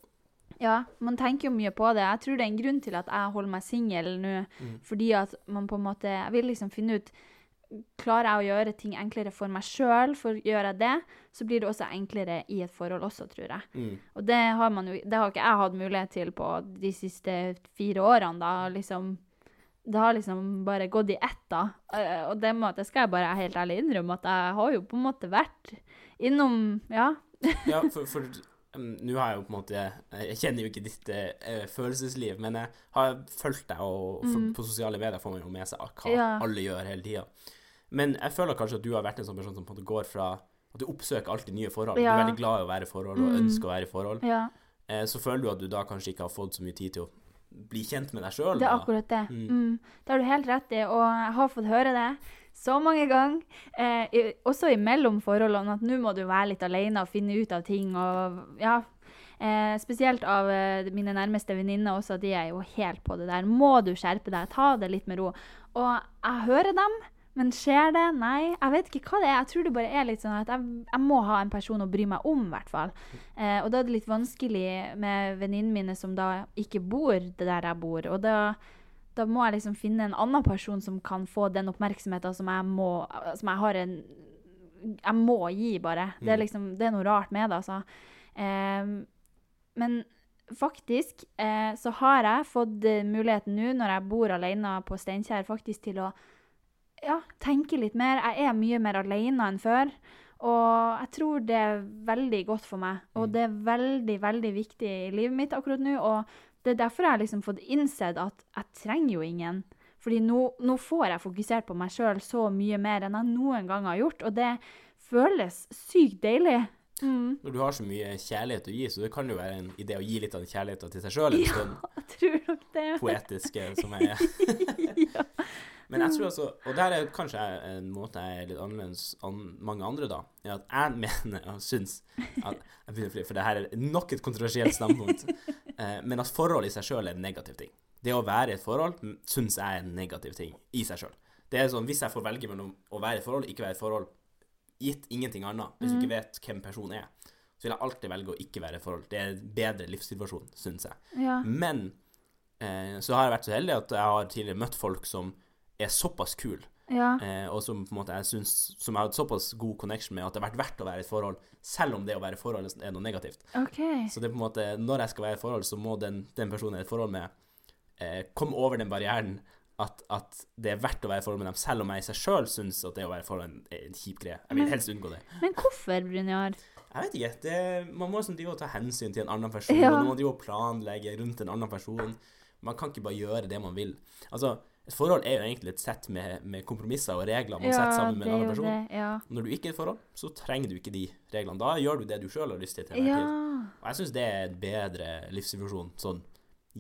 ja, man tenker jo mye på det. Jeg tror det er en grunn til at jeg holder meg singel nå. Mm. Fordi at man på en måte Jeg vil liksom finne ut Klarer jeg å gjøre ting enklere for meg sjøl, for gjør jeg det, så blir det også enklere i et forhold også, tror jeg. Mm. Og det har, man jo, det har ikke jeg hatt mulighet til på de siste fire årene. da, liksom det har liksom bare gått i ett, da. Eh, Og det, må, det skal jeg bare helt ærlig innrømme, at jeg har jo på en måte vært innom Ja. Ja, for, for nå har jeg jo på en måte Jeg kjenner jo ikke ditt eh, følelsesliv, men jeg har fulgt deg, og for, Mm. på sosiale medier får man jo med seg hva Ja. alle gjør hele tida. Men jeg føler kanskje at du har vært en sånn person som på en måte går fra at du oppsøker alltid nye forhold. Du er veldig glad i å være i forhold og Mm. ønsker å være i forhold. ja. Eh, så føler du at du da kanskje ikke har fått så mye tid til å bli kjent med deg sjøl. Det er akkurat det. Mm. Mm. Det har du helt rett i, og jeg har fått høre det så mange ganger, eh, også imellom forholdene, at nå må du være litt alene og finne ut av ting. og ja, eh, Spesielt av eh, mine nærmeste venninner også, de er jo helt på det der. Må du skjerpe deg, ta det litt med ro. Og jeg hører dem, men skjer det? Nei. Jeg vet ikke hva det er. Jeg tror det bare er litt sånn at jeg, jeg må ha en person å bry meg om, i hvert fall. Eh, og da er det litt vanskelig med venninnene mine som da ikke bor det der jeg bor. Og da, da må jeg liksom finne en annen person som kan få den oppmerksomheten som jeg må Som jeg har en Jeg må gi, bare. Det er Mm. liksom Det er noe rart med det, altså. Eh, men faktisk eh, så har jeg fått eh, muligheten nå, når jeg bor alene på Steinkjer, faktisk til å ja, tenke litt mer. Jeg er mye mer alene enn før. Og jeg tror det er veldig godt for meg. Og Mm. det er veldig, veldig viktig i livet mitt akkurat nå. Og det er derfor jeg har liksom fått innsett at jeg trenger jo ingen. Fordi nå, nå får jeg fokusert på meg sjøl så mye mer enn jeg noen gang har gjort, og det føles sykt deilig. Mm. Når du har så mye kjærlighet å gi, så det kan jo være en idé å gi litt av den kjærligheten til seg sjøl Ja. det. Poetiske som jeg er. ja. Men jeg tror altså, og der er kanskje en måte jeg er litt annerledes enn mange andre, da, er at jeg mener og syns at For det her er nok et kontroversielt standpunkt. eh, men at forhold i seg sjøl er en negativ ting. Det å være i et forhold syns jeg er en negativ ting i seg sjøl. Det er sånn, Hvis jeg får velge mellom å være i et forhold og ikke være i et forhold, gitt ingenting annet, hvis du ikke vet hvem personen er, så vil jeg alltid velge å ikke være i et forhold. Det er en bedre livssituasjon, syns jeg. ja. Men eh, så har jeg vært så heldig at jeg har tidligere møtt folk som er såpass kul, Ja. eh, og som på en måte jeg synes, som jeg har hatt såpass god connection med at det har vært verdt å være i et forhold, selv om det å være i forhold er noe negativt. Okay. Så det er på en måte, når jeg skal være i et forhold, så må den, den personen jeg er i et forhold med, eh, komme over den barrieren at, at det er verdt å være i forhold med dem, selv om jeg i seg sjøl syns at det å være i forhold er en kjip greie. Jeg vil helst unngå det. Men hvorfor, Brynjar? Jeg vet ikke. Det, man må liksom drive og ta hensyn til en annen person. Ja. Man må drive og planlegge rundt en annen person. Man kan ikke bare gjøre det man vil. Altså, et forhold er jo egentlig et sett med, med kompromisser og regler man setter sammen med en annen person. det. Ja. Når du ikke er i et forhold, så trenger du ikke de reglene. Da gjør du det du sjøl har lyst til til enhver ja. tid. Og jeg syns det er en bedre livssituasjon, sånn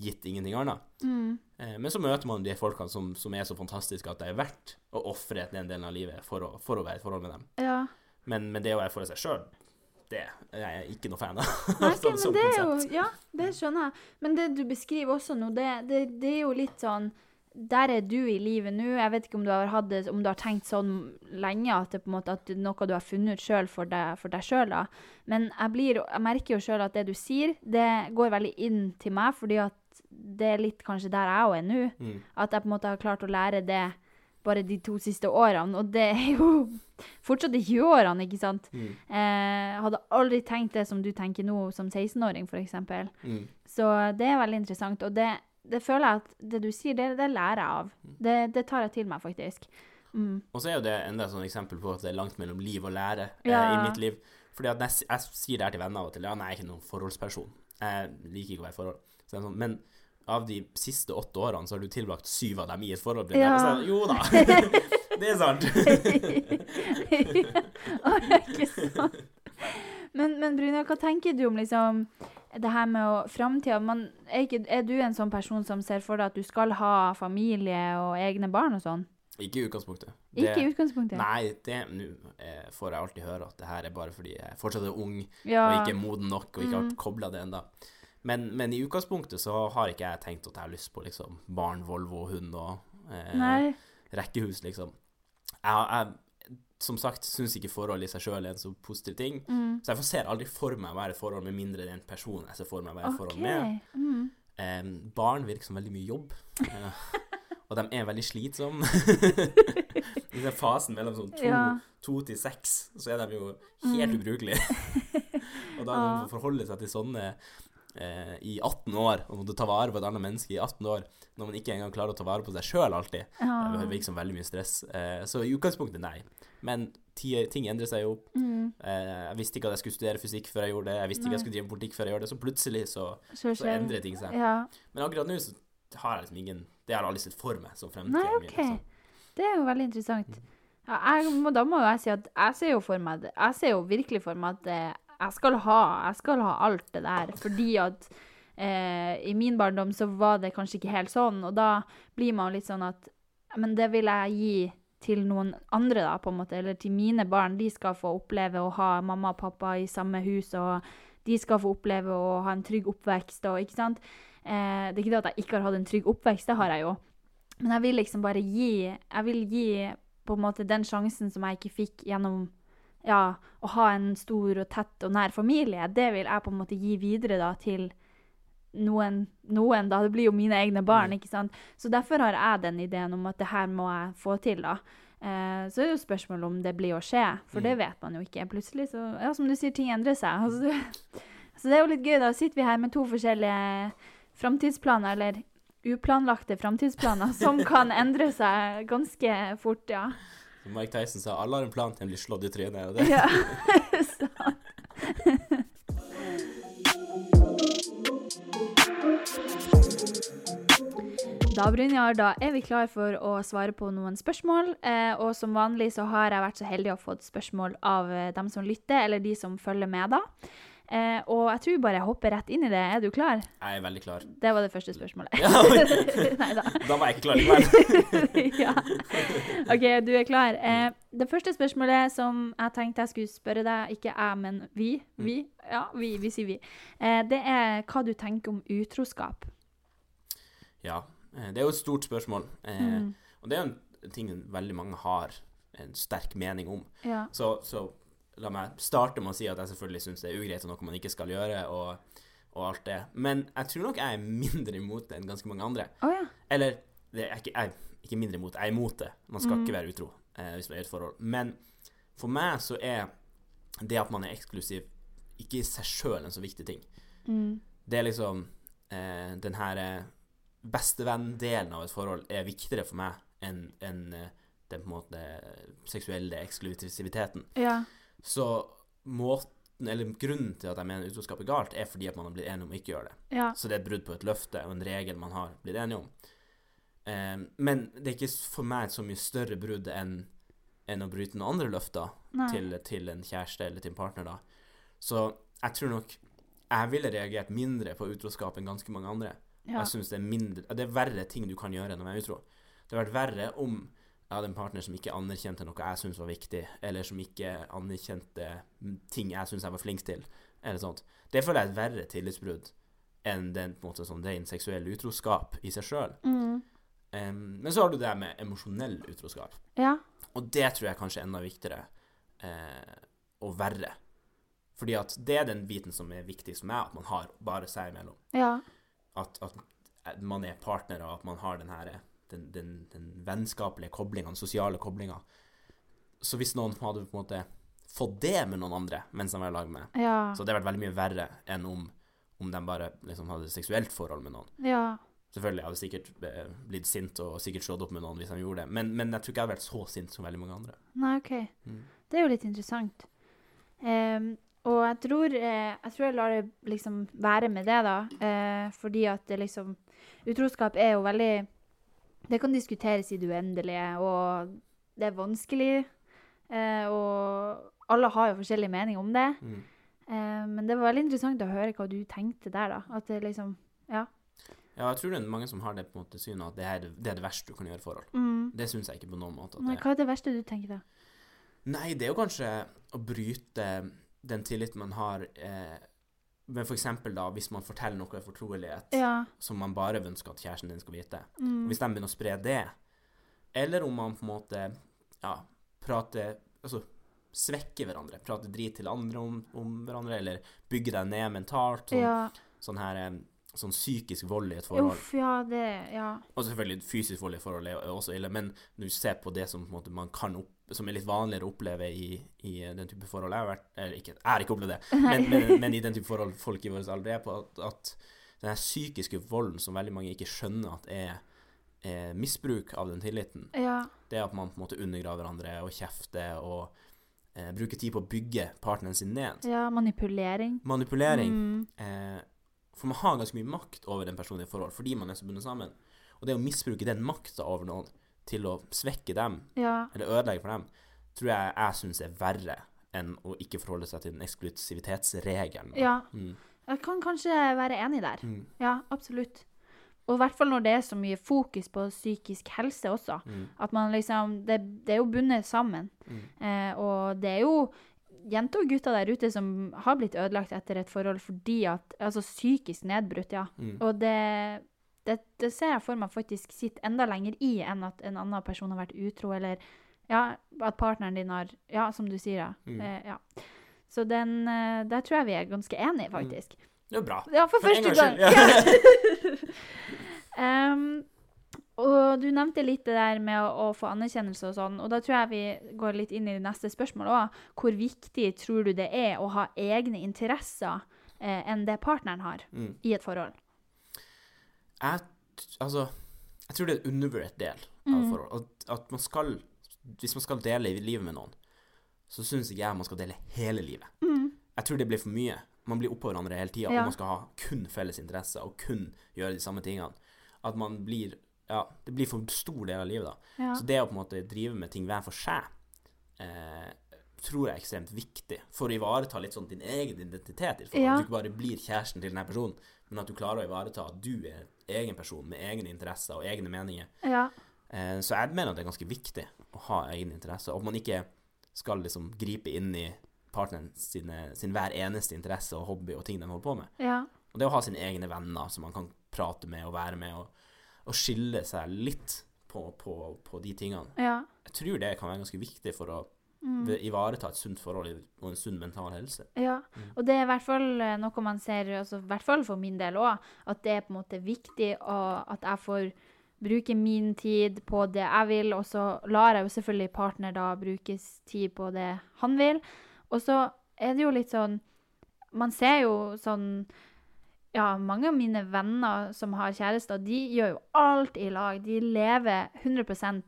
gitt ingenting annet. Mm. Eh, men så møter man de folkene som, som er så fantastiske at det er verdt å ofre den delen av livet for å, for å være i et forhold med dem. ja. Men, men det å være for seg sjøl, det er jeg ikke noe fan av. Nei, ok, Som- men det er jo. Ja, det skjønner jeg. Men det du beskriver også nå, det, det, det er jo litt sånn Der er du i livet nå. Jeg vet ikke om du har, hatt det, om du har tenkt sånn lenge at det er noe du har funnet ut sjøl for deg, sjøl. Men jeg, blir, jeg merker jo sjøl at det du sier, det går veldig inn til meg, fordi at det er litt kanskje der jeg òg er nå. Mm. At jeg på en måte har klart å lære det bare de to siste årene. Og det er jo fortsatt de 20-årene, ikke sant. Mm. Eh, hadde aldri tenkt det som du tenker nå, som 16-åring, f.eks. Mm. Så det er veldig interessant. Og det, det føler jeg at det du sier, det, det lærer jeg av. Det, det tar jeg til meg, faktisk. Mm. Og så er jo det enda et sånn eksempel på at det er langt mellom liv og lære eh, i mitt liv. Fordi at jeg, jeg sier det her til venner av og til, ja, nei, jeg er ikke noen forholdsperson. Jeg liker ikke å være i forhold. Sånn, men av de siste åtte årene så har du tilbrakt syv av dem i et forhold. Ja. Så, jo da, det er sant. Å, det er ikke sant. Men, men Brynja, hva tenker du om liksom det her med å framtida? Er, er du en sånn person som ser for deg at du skal ha familie og egne barn og sånn? Ikke i utgangspunktet. Ikke i utgangspunktet? Nei, det nu, eh, får jeg alltid høre at det her er bare fordi jeg fortsatt er ung Ja. og ikke er moden nok og ikke har Mm. kobla det ennå. Men, men i utgangspunktet så har ikke jeg tenkt at jeg har lyst på liksom barn, Volvo, hund og eh, rekkehus, liksom. Jeg, har- jeg som sagt syns ikke forhold i seg sjøl er en så positiv ting. Mm. Så jeg ser aldri for meg å være i forhold med mindre er en person jeg ser for meg å være i okay. Forhold med. Mm. Um, barn virker som veldig mye jobb. Eh, og de er veldig slitsomme. I den fasen mellom sånn to, Ja. to til seks, så er de jo helt Mm. ubrukelige. og da man forholde seg til sånne eh, i 18 år, og måtte ta vare på et annet menneske i 18 år, når man ikke engang klarer å ta vare på seg sjøl alltid. Ja. Det virker som veldig mye stress. Eh, så i utgangspunktet nei. Men ting endrer seg jo. Mm. Eh, jeg visste ikke at jeg skulle studere fysikk før jeg gjorde det. Jeg visste ikke at jeg skulle drive politikk før jeg gjorde det. Så plutselig så, Så så endrer ting seg. Ja. Men akkurat nå så har jeg liksom ingen Det har jeg aldri sett for meg som fremtiden Nei, min. OK. Liksom. Det er jo veldig interessant. Ja, jeg, må- da må jeg si at jeg ser jo for meg Jeg ser jo virkelig for meg at eh, jeg skal ha Jeg skal ha alt det der, fordi at eh, i min barndom så var det kanskje ikke helt sånn, og da blir man litt sånn at Men det vil jeg gi til noen andre, da, på en måte, eller til mine barn. De skal få oppleve å ha mamma og pappa i samme hus, og de skal få oppleve å ha en trygg oppvekst, og ikke sant. Eh, det er ikke det at jeg ikke har hatt en trygg oppvekst, det har jeg jo. Men jeg vil liksom bare gi Jeg vil gi på en måte den sjansen som jeg ikke fikk gjennom ja, å ha en stor og tett og nær familie. Det vil jeg på en måte gi videre da til noen, noen da. Det blir jo mine egne barn, Mm. ikke sant. Så derfor har jeg den ideen om at det her må jeg få til, da. Eh, så er det jo spørsmålet om det blir å skje, for det Mm. vet man jo ikke. Plutselig så Ja, som du sier, ting endrer seg. Altså, så det er jo litt gøy. Da sitter vi her med to forskjellige framtidsplaner, eller uplanlagte framtidsplaner, som kan endre seg ganske fort, ja. Mike Tyson sa, alle har en plan til en blir slått i trynet. Og det. ja. så. Da, Brynjar, da er vi klar for å svare på noen spørsmål. Eh, og som vanlig så har jeg vært så heldig å få spørsmål av eh, dem som lytter, eller de som følger med, da. Eh, og jeg tror bare jeg hopper rett inn i det. Er du klar? Jeg er veldig klar. Det var det første spørsmålet. Ja, da. da var jeg ikke klar likevel. ja. OK, du er klar. Eh, det første spørsmålet som jeg tenkte jeg skulle spørre deg, ikke jeg, men vi, vi, ja, vi, vi sier vi, eh, det er hva du tenker om utroskap. Ja, det er jo et stort spørsmål. Eh, Mm. Og det er jo en ting veldig mange har en sterk mening om. Ja. Så, så la meg starte med å si at jeg selvfølgelig syns det er ugreit og noe man ikke skal gjøre, og, og alt det. Men jeg tror nok jeg er mindre imot det enn ganske mange andre. Oh, ja. Eller det er ikke, jeg ikke mindre imot, jeg er imot det. Man skal Mm. ikke være utro eh, hvis man er i et forhold. Men for meg så er det at man er eksklusiv, ikke i seg sjøl en så viktig ting. Mm. Det er liksom eh, Den her eh, bestevenn-delen av et forhold er viktigere for meg enn enn, eh, den på en måte seksuelle eksklusiviteten. Ja. Så måten, eller grunnen til at jeg mener utroskap er galt, er fordi at man har blitt enig om å ikke gjøre det. Ja. Så det er et brudd på et løfte og en regel man har blitt enig om. Um, men det er ikke for meg et så mye større brudd enn enn å bryte noen andre løfter til, til en kjæreste eller til en partner. da. Så jeg tror nok jeg ville reagert mindre på utroskap enn ganske mange andre. Ja. Jeg synes det er mindre Det er verre ting du kan gjøre enn å være utro. Det hadde vært verre om jeg hadde en partner som ikke anerkjente noe jeg syntes var viktig, eller som ikke anerkjente ting jeg syntes jeg var flink til, eller sånt. Det føler jeg er et verre tillitsbrudd enn den på en måte sånn ren seksuell utroskap i seg sjøl. Mm. men så har du det med emosjonell utroskap. Ja. Og det tror jeg kanskje er enda viktigere eh, og verre. Fordi at det er den biten som er viktig for meg, at man har bare seg imellom. Ja. At, at man er partnere, at man har den her den, den, den vennskapelige koblinga, den sosiale koblinga. Så hvis noen hadde på en måte fått det med noen andre mens de var i lag med, Ja. så hadde det vært veldig mye verre enn om, om de bare liksom hadde seksuelt forhold med noen. ja. Selvfølgelig hadde jeg sikkert eh, blitt sint og sikkert slått opp med noen hvis de gjorde det, men, men jeg tror ikke jeg hadde vært så sint som veldig mange andre. Nei, OK. Mm. Det er jo litt interessant. Em, og jeg tror, eh, jeg tror jeg lar det liksom være med det, da. Eh, fordi at det liksom Utroskap er jo veldig Det kan diskuteres i det uendelige, og det er vanskelig. Eh, og alle har jo forskjellig mening om det. Mm. Eh, men det var veldig interessant å høre hva du tenkte der, da. At det liksom Ja. Ja, jeg tror det er mange som har det på en måte synet at det er det, det, er det verste du kan gjøre i forhold. Mm. Det syns jeg ikke på noen måte. Nei, det, hva er det verste du tenker da? nei, det er jo kanskje å bryte den tilliten man har eh, Men for eksempel da, hvis man forteller noe i fortrolighet Ja. som man bare ønsker at kjæresten din skal vite. Mm. Hvis de begynner å spre det, eller om man på en måte ja, prater Altså svekker hverandre. Prater drit til andre om, om hverandre, eller bygger deg ned mentalt. Sånn, Ja. sånn her eh, Sånn psykisk vold i et forhold. Uff, ja, det Ja. Og selvfølgelig fysisk vold i et forhold er også ille, men når du ser på det som på måte man kan opp, som er litt vanligere å oppleve i, i den type forhold Jeg har vært eller ikke, jeg har ikke opplevd det, men, men, men i den type forhold folk i vår alder er på, at, at den psykiske volden som veldig mange ikke skjønner at er, er misbruk av den tilliten, Ja. det er at man på en måte undergraver hverandre og kjefter og eh, bruker tid på å bygge partneren sin ned. ja manipulering. Manipulering. Mm. Eh, for man har ganske mye makt over en person i forhold fordi man er så bundet sammen. Og det å misbruke den makta over noen til å svekke dem, Ja. eller ødelegge for dem, tror jeg jeg syns er verre enn å ikke forholde seg til den eksklusivitetsregelen. ja. Mm. Jeg kan kanskje være enig der. Mm. Ja, absolutt. Og i hvert fall når det er så mye fokus på psykisk helse også. Mm. At man liksom Det, det er jo bundet sammen. Mm. Eh, og det er jo jenter og gutter der ute som har blitt ødelagt etter et forhold fordi at Altså psykisk nedbrutt, ja. Mm. Og det, det, det ser jeg for meg faktisk sitter enda lenger i enn at en annen person har vært utro, eller ja, at partneren din har Ja, som du sier, ja. Mm. Eh, ja. Så den eh, Der tror jeg vi er ganske enige, faktisk. Det er bra. Ja, for, For første gang. Ja. um, og du nevnte litt det der med å, å få anerkjennelse og sånn, og da tror jeg vi går litt inn i det neste spørsmålet òg. Hvor viktig tror du det er å ha egne interesser eh, enn det partneren har Mm. i et forhold? Jeg, altså, jeg tror det er en undervurdert del av Mm. forhold. At, at man skal Hvis man skal dele livet med noen, så syns ikke jeg man skal dele hele livet. Mm. Jeg tror det blir for mye. Man blir oppå hverandre hele tida, Ja. og man skal ha kun felles interesser og kun gjøre de samme tingene. At man blir Ja, det blir for stor del av livet, da. Ja. Så det å på en måte drive med ting hver for seg, eh, tror jeg er ekstremt viktig for å ivareta litt sånn din egen identitet. Ja. At du ikke bare blir kjæresten til denne personen, men at du klarer å ivareta at du er egen person med egne interesser og egne meninger. ja. Eh, så jeg mener at det er ganske viktig å ha egne interesser, og at man ikke skal liksom gripe inn i partneren sine, sin hver eneste interesse og hobby og ting de holder på med. ja. Og det å ha sine egne venner som man kan prate med og være med, og, og skille seg litt på, på, på de tingene. ja. Jeg tror det kan være ganske viktig for å Mm. ve- ivareta et sunt forhold og en sunn mental helse. Ja, og det er i hvert fall eh, noe man ser, altså, i hvert fall for min del òg, at det er på en måte viktig og at jeg får bruke min tid på det jeg vil, og så lar jeg jo selvfølgelig partner da bruke tid på det han vil. Og så er det jo litt sånn Man ser jo sånn Ja, mange av mine venner som har kjærester, de gjør jo alt i lag. De lever 100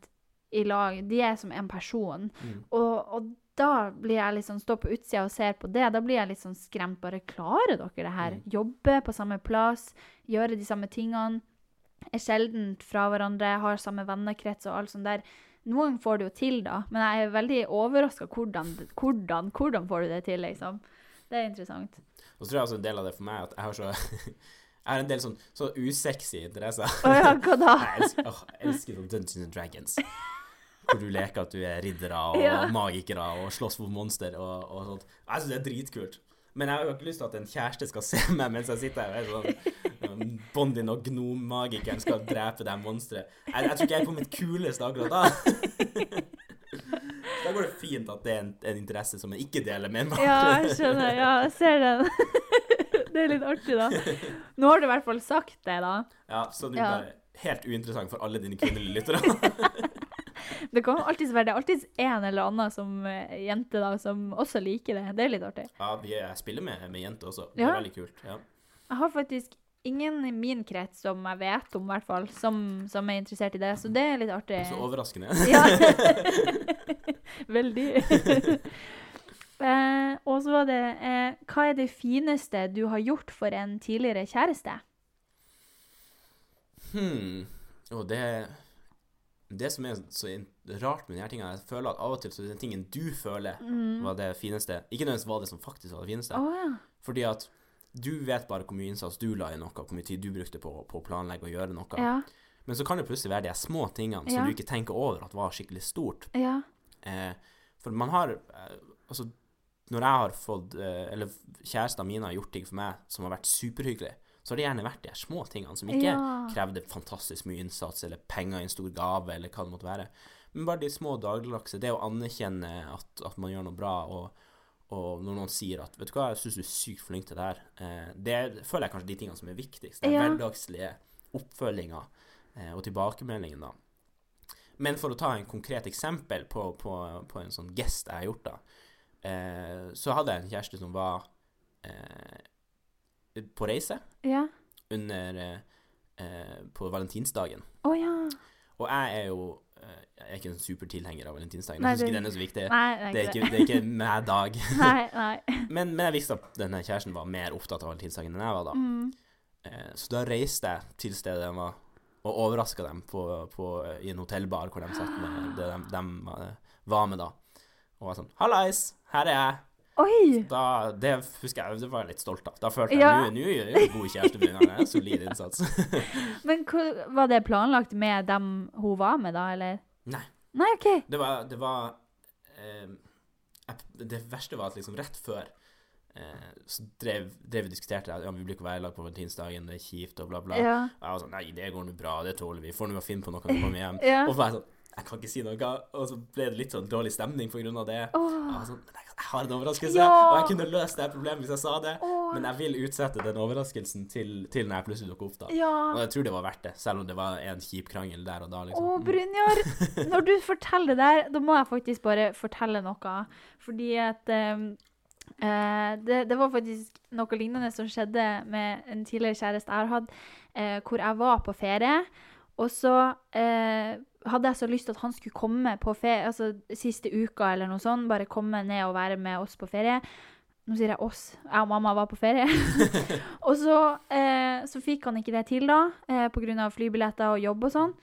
i lag. De er som en person. Mm. Og, og da blir jeg litt sånn, står på utsida og ser på det. Da blir jeg litt sånn skremt. Bare klarer dere det her? Mm. Jobbe på samme plass, gjøre de samme tingene. Er sjelden fra hverandre, har samme vennekrets og alt sånt der. Noen får det jo til, da, men jeg er veldig overraska hvordan, hvordan, hvordan får du det til, liksom. Det er interessant. Og så tror jeg også en del av det for meg at jeg har så Jeg har en del sånn så usexy interesser. Å ja, hva da? Jeg elsker, oh, jeg elsker Dungeons and Dragons. Hvor du leker at du er riddere og Ja. magikere og slåss mot monster og, og sånt. Jeg syns det er dritkult. Men jeg har jo ikke lyst til at en kjæreste skal se meg mens jeg sitter her og er sånn Bondin og gnommagikeren skal drepe det monsteret. Jeg, jeg tror ikke jeg er på mitt kuleste akkurat da. Da går det fint at det er en, en interesse som jeg ikke deler med en Ja, jeg skjønner. Ja, jeg ser den. Det er litt artig, da. Nå har du i hvert fall sagt det, da. Ja, så det er Ja. bare helt uinteressant for alle dine kvinnelige lyttere. Det kan alltid være det er alltid en eller annen som eh, jente da, som også liker det. Det er litt artig. Ja, vi er, jeg spiller med, med jenter også. Det Ja. er veldig kult. Ja. Jeg har faktisk ingen i min krets som jeg vet om, i hvert fall, som, som er interessert i det, så det er litt artig. Så overraskende. Ja. Veldig. eh, og så var det eh, Hva er det fineste du har gjort for en tidligere kjæreste? Hmm. Og det Det som er så rart med de her tingene, jeg føler at av og til så den tingen du føler var det fineste, ikke nødvendigvis var det som faktisk var det fineste. Oh, ja. Fordi at du vet bare hvor mye innsats du la i noe, hvor mye tid du brukte på, på å planlegge og gjøre noe. Ja. Men så kan det plutselig være de små tingene som Ja. du ikke tenker over at var skikkelig stort. Ja. Eh, for man har eh, Altså, når jeg har fått eh, Eller kjærestene mine har gjort ting for meg som har vært superhyggelig, så har det gjerne vært de små tingene som ikke Ja. krevde fantastisk mye innsats eller penger i en stor gave, eller hva det måtte være. Men bare de små dagligdagse. Det å anerkjenne at, at man gjør noe bra, og, og når noen sier at 'Vet du hva, jeg syns du er sykt flink til det her', eh, det føler jeg kanskje de tingene som er viktigst. Den Ja. hverdagslige oppfølginga eh, og tilbakemeldingen, da. Men for å ta en konkret eksempel på, på, på en sånn gest jeg har gjort, da, eh, så hadde jeg en kjæreste som var eh, på reise Ja. under eh, på valentinsdagen. Å ja. Og jeg er jo eh, Jeg er ikke en supertilhenger av valentinsdagen. Nei, Jeg syns ikke den er så viktig. Nei, Det er ikke, det er ikke med dag. Men, men jeg visste at denne kjæresten var mer opptatt av valentinsdagen enn jeg var da. Mm. Eh, så da reiste jeg til stedet de var, og overraska dem på, på, i en hotellbar hvor de satt med det de, de var med da. Og var sånn 'Hallais, her er jeg'. Oi! Da, det husker jeg, det var jeg litt stolt av. Da følte jeg Ja. nå gjør jeg god kjæreste med henne. Solid innsats. Men hvor- var det planlagt med dem hun var med, da, eller? Nei. Nei, OK. Det var, det var eh, Det verste var at liksom rett før eh, så drev, drev vi og diskuterte at ja, vi blir ikke være i lag på valentinsdagen, det er kjipt og bla, bla. Ja. Jeg var sånn Nei, det går nå bra, det tåler vi. Får nå finne på noe når vi kommer hjem. Ja. Og så var jeg sånn Jeg kan ikke si noe. Og så ble det litt sånn dårlig stemning av det. Oh. Jeg var sånn, men jeg, jeg har en overraskelse, Ja. og jeg kunne løst det problemet hvis jeg sa det. Oh. Men jeg vil utsette den overraskelsen til, til når jeg plutselig dukker opp, da. Og jeg tror det var verdt det, selv om det var en kjip krangel der og da, Å, liksom. Brynjar, når du forteller det der, da må jeg faktisk bare fortelle noe. Fordi at um, uh, det, det var faktisk noe lignende som skjedde med en tidligere kjæreste jeg har hatt, uh, hvor jeg var på ferie. Og så eh, hadde jeg så lyst til at han skulle komme på ferie, altså siste uka eller noe sånt, bare komme ned og være med oss på ferie. Nå sier jeg oss. Jeg og mamma var på ferie. og så, eh, så fikk han ikke det til, da, eh, pga. flybilletter og jobb og sånn.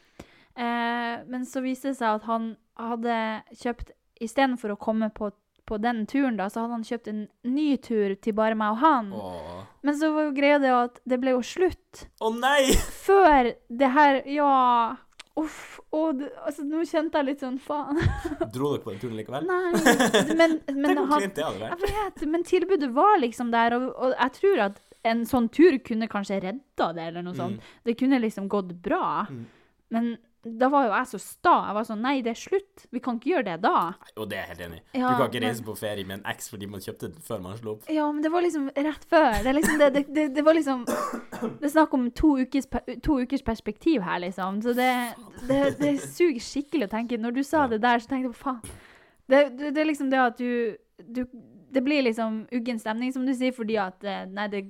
Eh, men så viste det seg at han hadde kjøpt Istedenfor å komme på, på den turen, da, så hadde han kjøpt en ny tur til bare meg og han. Åh. Men så var jo greia det at det ble jo slutt Å nei! før det her Ja. Uff. Og det, altså, nå kjente jeg litt sånn Faen. Dro dere på den turen likevel? Nei. Men, men han Jeg vet, men tilbudet var liksom der, og, og jeg tror at en sånn tur kunne kanskje redda det, eller noe sånt. Mm. Det kunne liksom gått bra. Mm. Men da var jo jeg så sta. Jeg var sånn Nei, det er slutt. Vi kan ikke gjøre det da. Og det er jeg helt enig i. Ja, du kan ikke men- reise på ferie med en eks fordi man kjøpte den før man slo opp. Ja, men det var liksom rett før. Det, liksom, det, det, det, var liksom Det er snakk om to ukers, to ukers perspektiv her, liksom. Så det, det, det suger skikkelig å tenke. Når du sa Ja. det der, så tenkte jeg faen. Det, det, det er liksom det at du, du Det blir liksom uggen stemning, som du sier, fordi at eh, Nei, det,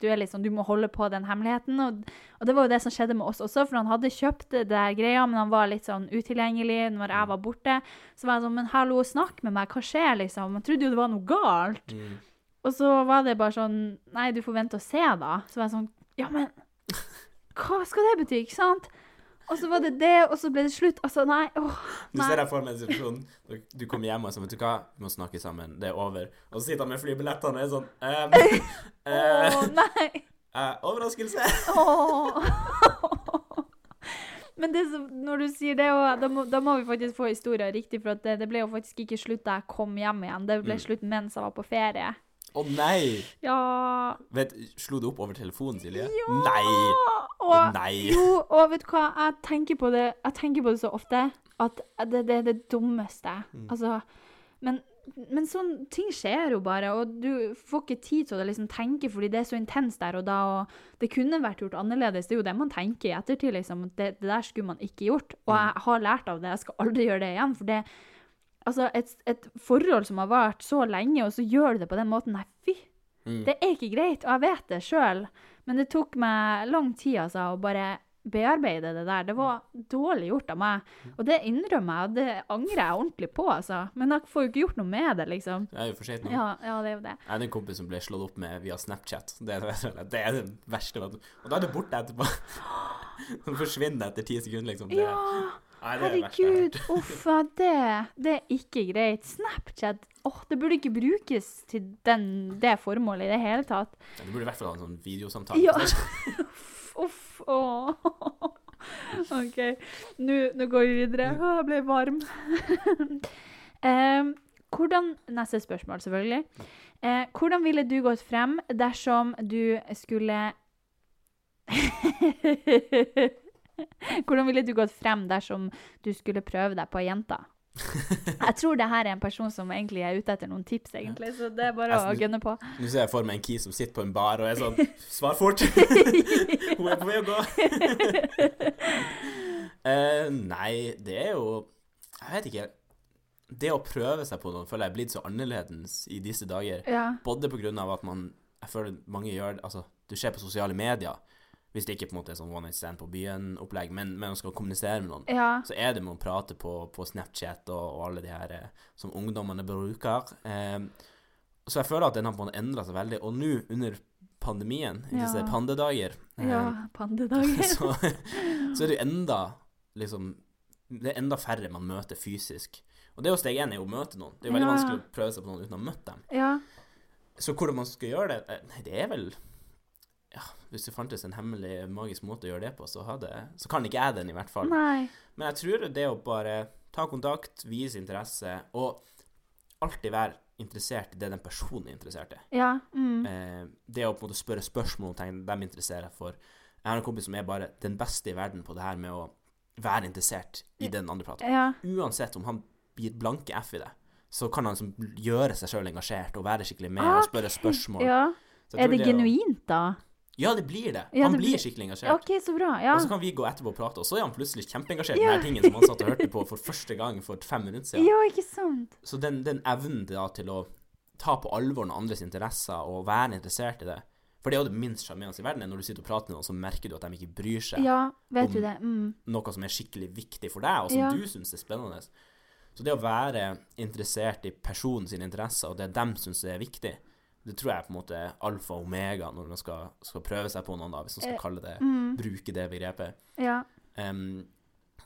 du liksom Du må holde på den hemmeligheten. Og, og det var jo det som skjedde med oss også, for han hadde kjøpt det der greia, men han var litt sånn utilgjengelig når jeg var borte. Så var jeg sånn Men hallo, snakk med meg, hva skjer, liksom? Jeg trodde jo det var noe galt. Mm. Og så var det bare sånn Nei, du får vente og se, da. Så var jeg sånn Ja, men hva skal det bety, ikke sant? Og så var det det, og så ble det slutt. Altså, nei. Åh, Du ser deg for meg en situasjon du- kommer hjem og sier vet du hva, vi må snakke sammen, det er over. Og så sitter han med flybillettene og er sånn ehm, eh, Åh, nei. eh, Overraskelse! oh. Men det som, når du sier det, da, må, da må vi faktisk få historien riktig, for det, det ble jo faktisk ikke slutt da jeg kom hjem igjen. Det ble Mm. slutt mens jeg var på ferie. Å nei! Ja Vet, slo du opp over telefonen, Silje? Ja! Nei! Og, Nei! Jo, og vet du hva, jeg tenker på det, tenker på det så ofte at det, det er det dummeste. Mm. Altså, men, men sånn ting skjer jo bare, og du får ikke tid til å liksom tenke fordi det er så intenst der og da, og det kunne vært gjort annerledes. Det er jo det man tenker i ettertid, liksom. Det, det der skulle man ikke gjort. Og Mm. jeg har lært av det, jeg skal aldri gjøre det igjen. For det Altså, et, et forhold som har vart så lenge, og så gjør du det på den måten, nei, fy Mm. det er ikke greit, og jeg vet det sjøl, men det tok meg lang tid altså, å bare bearbeide det der. Det var dårlig gjort av meg, og det innrømmer jeg, og det angrer jeg ordentlig på, altså. Men jeg får jo ikke gjort noe med det, liksom. Det er jo for seint nå. Ja, ja det er jo det. Jeg hadde en kompis som ble slått opp med via Snapchat. Det er det, er det verste. Og da er du borte etterpå. Han forsvinner etter ti sekunder, liksom. Det, Ja, Nei, er herregud. Uff, a det, det er ikke greit. Snapchat, oh, det burde ikke brukes til den, det formålet i det hele tatt. Ja, det burde i hvert fall ha en sånn videosamtale. Ja. Uff, åh. OK, nå nå går vi videre. Å, jeg ble varm. Em, hvordan, neste spørsmål, selvfølgelig. Eh, hvordan ville du gått frem dersom du skulle Hvordan ville du gått frem dersom du skulle prøve deg på ei jente? Jeg tror det her er en person som egentlig er ute etter noen tips, egentlig, så det er bare å gunne på. Nå ser jeg for meg en key som sitter på en bar og er sånn Svar fort! Hun er på vei å gå. uh, nei, det er jo Jeg vet ikke. Det å prøve seg på noe føler jeg er blitt så annerledes i disse dager. Ja. Både på grunn av at man Jeg føler mange gjør det Altså, du ser på sosiale medier. Hvis det ikke på en måte er sånn one night stand på byen-opplegg, men, men man skal kommunisere med noen, ja. så er det med å prate på, på Snapchat og, og alle de her eh, som ungdommene bruker. Eh, så jeg føler at den har på en måte endra seg veldig. Og nå, under pandemien, i disse Ja. pandedager, eh, Ja, pandedager. så, så er det jo enda liksom Det er enda færre man møter fysisk. Og det er jo steg én, er jo å møte noen. Det er jo veldig vanskelig å prøve seg på noen uten å ha møtt dem. Ja. Så hvordan man skal gjøre det eh, Nei, det er vel Ja, hvis det fantes en hemmelig, magisk måte å gjøre det på, så, hadde, så kan ikke jeg den, i hvert fall. Nei. Men jeg tror det å bare ta kontakt, vise interesse, og alltid være interessert i det den personen er interessert i. Ja. Mm. Eh, det å på en måte spørre spørsmål om ting de interesserer for. Jeg har en kompis som er bare den beste i verden på det her med å være interessert i den andre praten. Ja. Uansett om han blir blanke F i det, så kan han liksom gjøre seg sjøl engasjert og være skikkelig med og spørre spørsmål. ja. Er det, det genuint, da? Ja, det blir det. Ja, Han det blir skikkelig engasjert. OK, så bra. Ja. Og så kan vi gå etterpå og prate, og så er han plutselig kjempeengasjert i Ja. den tingen som han satt og hørte på for første gang for fem minutter siden. Ja, ikke sant? Så den, den evnen da, til å ta på alvor noen andres interesser og være interessert i det For det er jo det minst sjarmerende i verden, er når du sitter og prater med noen, så merker du at de ikke bryr seg Ja, vet Om- du det. Mm. noe som er skikkelig viktig for deg, og som Ja. du syns er spennende. Så det å være interessert i personens interesser, og det de syns er viktig, Det tror jeg er på en måte alfa og omega når man skal, skal prøve seg på noen, da, hvis man skal Eh, kalle det, Mm. bruke det begrepet. Ja. Um,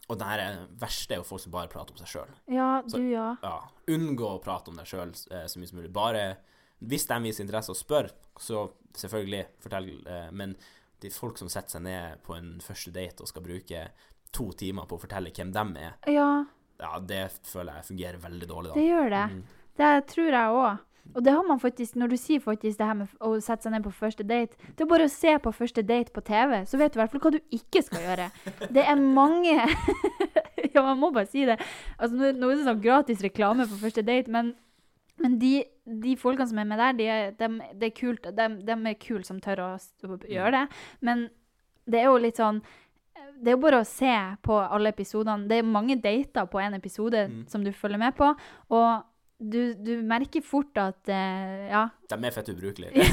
og det her er verste er jo folk som bare prater om seg sjøl. ja, du, ja. Ja, unngå å prate om deg sjøl eh, så mye som mulig. Bare hvis de viser interesse og spør, så selvfølgelig fortell, eh, men de folk som setter seg ned på en første date og skal bruke to timer på å fortelle hvem de er, Ja, ja, det føler jeg fungerer veldig dårlig, da. det gjør det. Mm. Det tror jeg òg. Og det har man faktisk, når du sier faktisk det her med å sette seg ned på første date Det er bare å se på første date på TV, så vet du i hvert fall hva du ikke skal gjøre. Det er mange Ja, man må bare si det. Altså, nå, nå er det sånn gratis reklame på første date, men, men de, de folkene som er med der, de, er- de er kult. De, de er kule som tør å, gjøre det. Men det er jo litt sånn det er jo bare å se på alle episodene. Det er mange dater på en episode Mm. som du følger med på. Og du, du merker fort at uh, Ja. De er fett ubrukelige.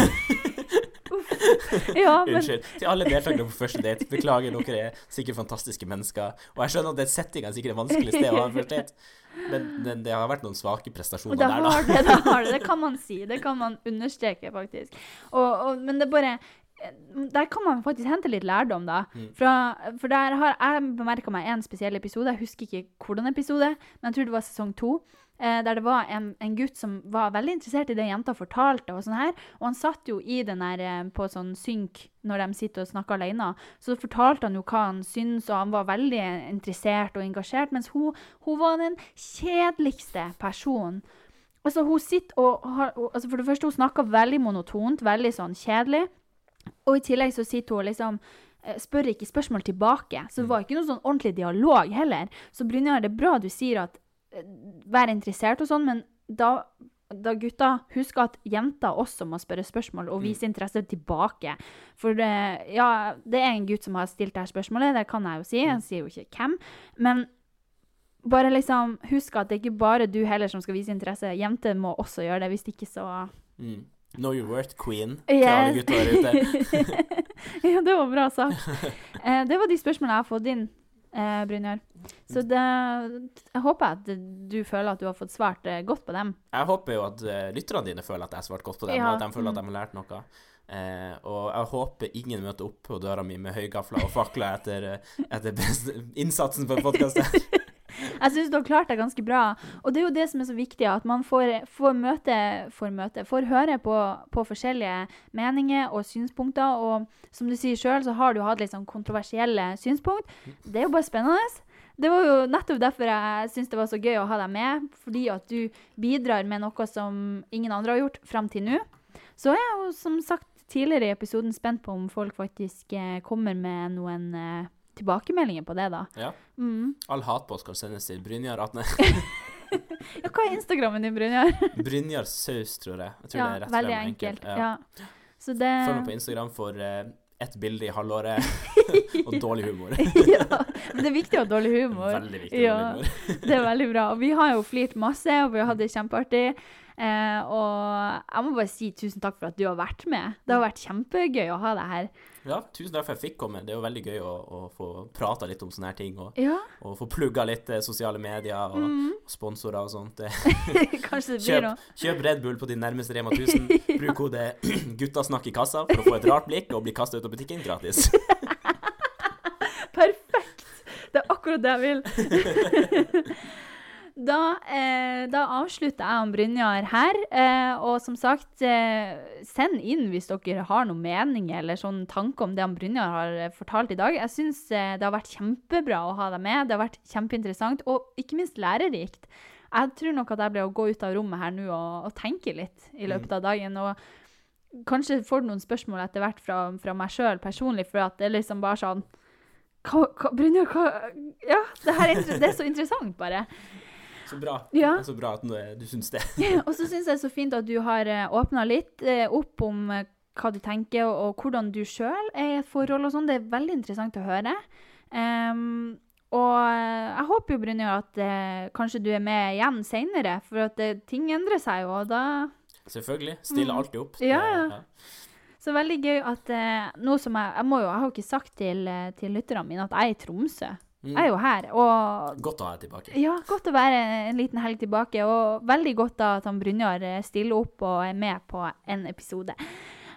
ja men, Unnskyld. Til alle deltakere på første date, beklager, dere er sikkert fantastiske mennesker. Og jeg skjønner at den settinga er sikkert et vanskelig sted å ha en første date, men men det har vært noen svake prestasjoner det der, da. det, det har det. Det kan man si. Det kan man understreke, faktisk. Og, og, men det bare der kan man faktisk hente litt lærdom, da. Mm. Fra, for der har jeg bemerka meg en spesiell episode. Jeg husker ikke hvordan episode, men jeg tror det var sesong to. Eh, der det var en, en gutt som var veldig interessert i det jenta fortalte. Og sånn her, og han satt jo i den der eh, på sånn synk når de sitter og snakker alene. Så fortalte han jo hva han syntes, og han var veldig interessert og engasjert. Mens hun, hun var den kjedeligste personen. Altså, hun sitter og har, altså For det første, hun snakker veldig monotont, veldig sånn kjedelig. Og i tillegg så sitter hun og liksom eh, spør ikke spørsmål tilbake. Så det var ikke noe sånn ordentlig dialog heller. Så Brynjar, det er bra du sier at eh, vær interessert og sånn, men da, da gutta Husk at jenter også må spørre spørsmål og vise interesse tilbake. For det, ja, det er en gutt som har stilt det her spørsmålet, det kan jeg jo si. Jeg sier jo ikke hvem. Men bare liksom husk at det er ikke bare du heller som skal vise interesse. Jenter må også gjøre det. Hvis ikke så Mm. Know your worth, queen, alle Yes. gutter der ute. ja, det var bra sagt. Eh, det var de spørsmålene jeg har fått inn, eh, Brynjar. Så det, jeg håper at du føler at du har fått svart eh, godt på dem. Jeg håper jo at eh, lytterne dine føler at jeg har svart godt på dem, Ja, og at de føler at mm. de har lært noe. Eh, og jeg håper ingen møter opp på døra mi med høygafler og fakler etter, eh, etter innsatsen på podkasten. Jeg syns du har klart deg ganske bra. Og det er jo det som er så viktig, at man får, får møte, for møte, får høre på, på forskjellige meninger og synspunkter. Og som du sier sjøl, så har du hatt litt sånn kontroversielle synspunkt. Det er jo bare spennende. Det var jo nettopp derfor jeg syns det var så gøy å ha deg med. Fordi at du bidrar med noe som ingen andre har gjort fram til nå. Så er jeg jo som sagt tidligere i episoden spent på om folk faktisk eh, kommer med noen eh, tilbakemeldinger på det, da. Ja. Mm. All hatpost kan sendes til Brynjar Atne. Ja, hva er Instagrammen din, Brynjar? Brynjar Saus, tror jeg. Jeg tror Ja, det er rett veldig frem og enkelt. Ja. Ja. Så det Følg meg på Instagram for uh, ett bilde i halvåret og dårlig humor. ja, men det er viktig å ha dårlig humor. Veldig viktig Ja. dårlig humor. Det er veldig bra. Og vi har jo flirt masse, og vi har hatt det kjempeartig. Eh, og jeg må bare si tusen takk for at du har vært med. Det har vært kjempegøy å ha deg her. Ja, tusen takk for at jeg fikk komme. Det er jo veldig gøy å, å få prata litt om sånne her ting, og, Ja, og få plugga litt eh, sosiale medier og Mm. sponsorer og sånt. Kanskje det blir noe. kjøp Red Bull på din nærmeste Rema 1000. Bruk kode 'guttasnakk' i kassa for å få et rart blikk og bli kasta ut av butikken gratis. Perfekt! Det er akkurat det jeg vil. Da, eh, da avslutter jeg om Brynjar her. Eh, og som sagt, eh, send inn hvis dere har noen mening eller sånn tanke om det om Brynjar har eh, fortalt i dag. Jeg syns eh, det har vært kjempebra å ha deg med. Det har vært kjempeinteressant, og ikke minst lærerikt. Jeg tror nok at jeg blir å gå ut av rommet her nå og, og tenke litt i løpet av dagen. Og kanskje får du noen spørsmål etter hvert fra, fra meg sjøl personlig, for at det er liksom bare sånn hva, hva, Brynjar, hva Ja, det er, det er så interessant, bare. Så bra. Ja. Det så bra at du syns det. og så syns jeg det er så fint at du har åpna litt eh, opp om eh, hva du tenker, og, og hvordan du sjøl er i et forhold og sånn. Det er veldig interessant å høre. Um, og eh, jeg håper jo, Brynjar, at eh, kanskje du er med igjen seinere, for at det, ting endrer seg jo, og da Selvfølgelig. Stiller Mm. alltid opp. Ja, ja. Så veldig gøy at eh, nå som jeg Jeg må jo, jeg har jo ikke sagt til, eh, til lytterne mine at jeg er i Tromsø Jeg er jo her, og Godt å være tilbake. ja, godt å være en liten helg tilbake, og veldig godt da at han Brynjar eh, stiller opp og er med på en episode.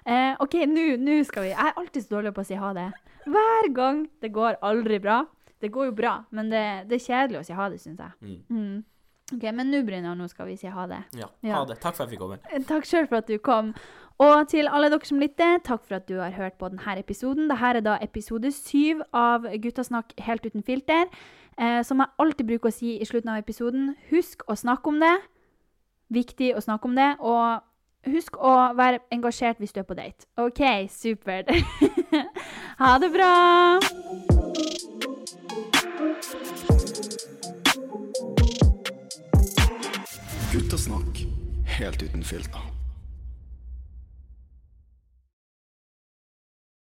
Eh, OK, nå skal vi Jeg er alltid så dårlig på å si ha det. Hver gang. Det går aldri bra. Det går jo bra, men det, det er kjedelig å si ha det, syns jeg. Mm. Mm. OK, men nå, Brynjar, nå skal vi si ha det. Ja, Ja. ha det. Takk for at jeg fikk komme. Eh, Takk sjøl for at du kom. Og til alle dere som lytter, takk for at du har hørt på denne episoden. Dette er da episode syv av Guttasnakk helt uten filter. Eh, som jeg alltid bruker å si i slutten av episoden, husk å snakke om det. Viktig å snakke om det. Og husk å være engasjert hvis du er på date. OK, supert. ha det bra! Guttasnakk helt uten filter.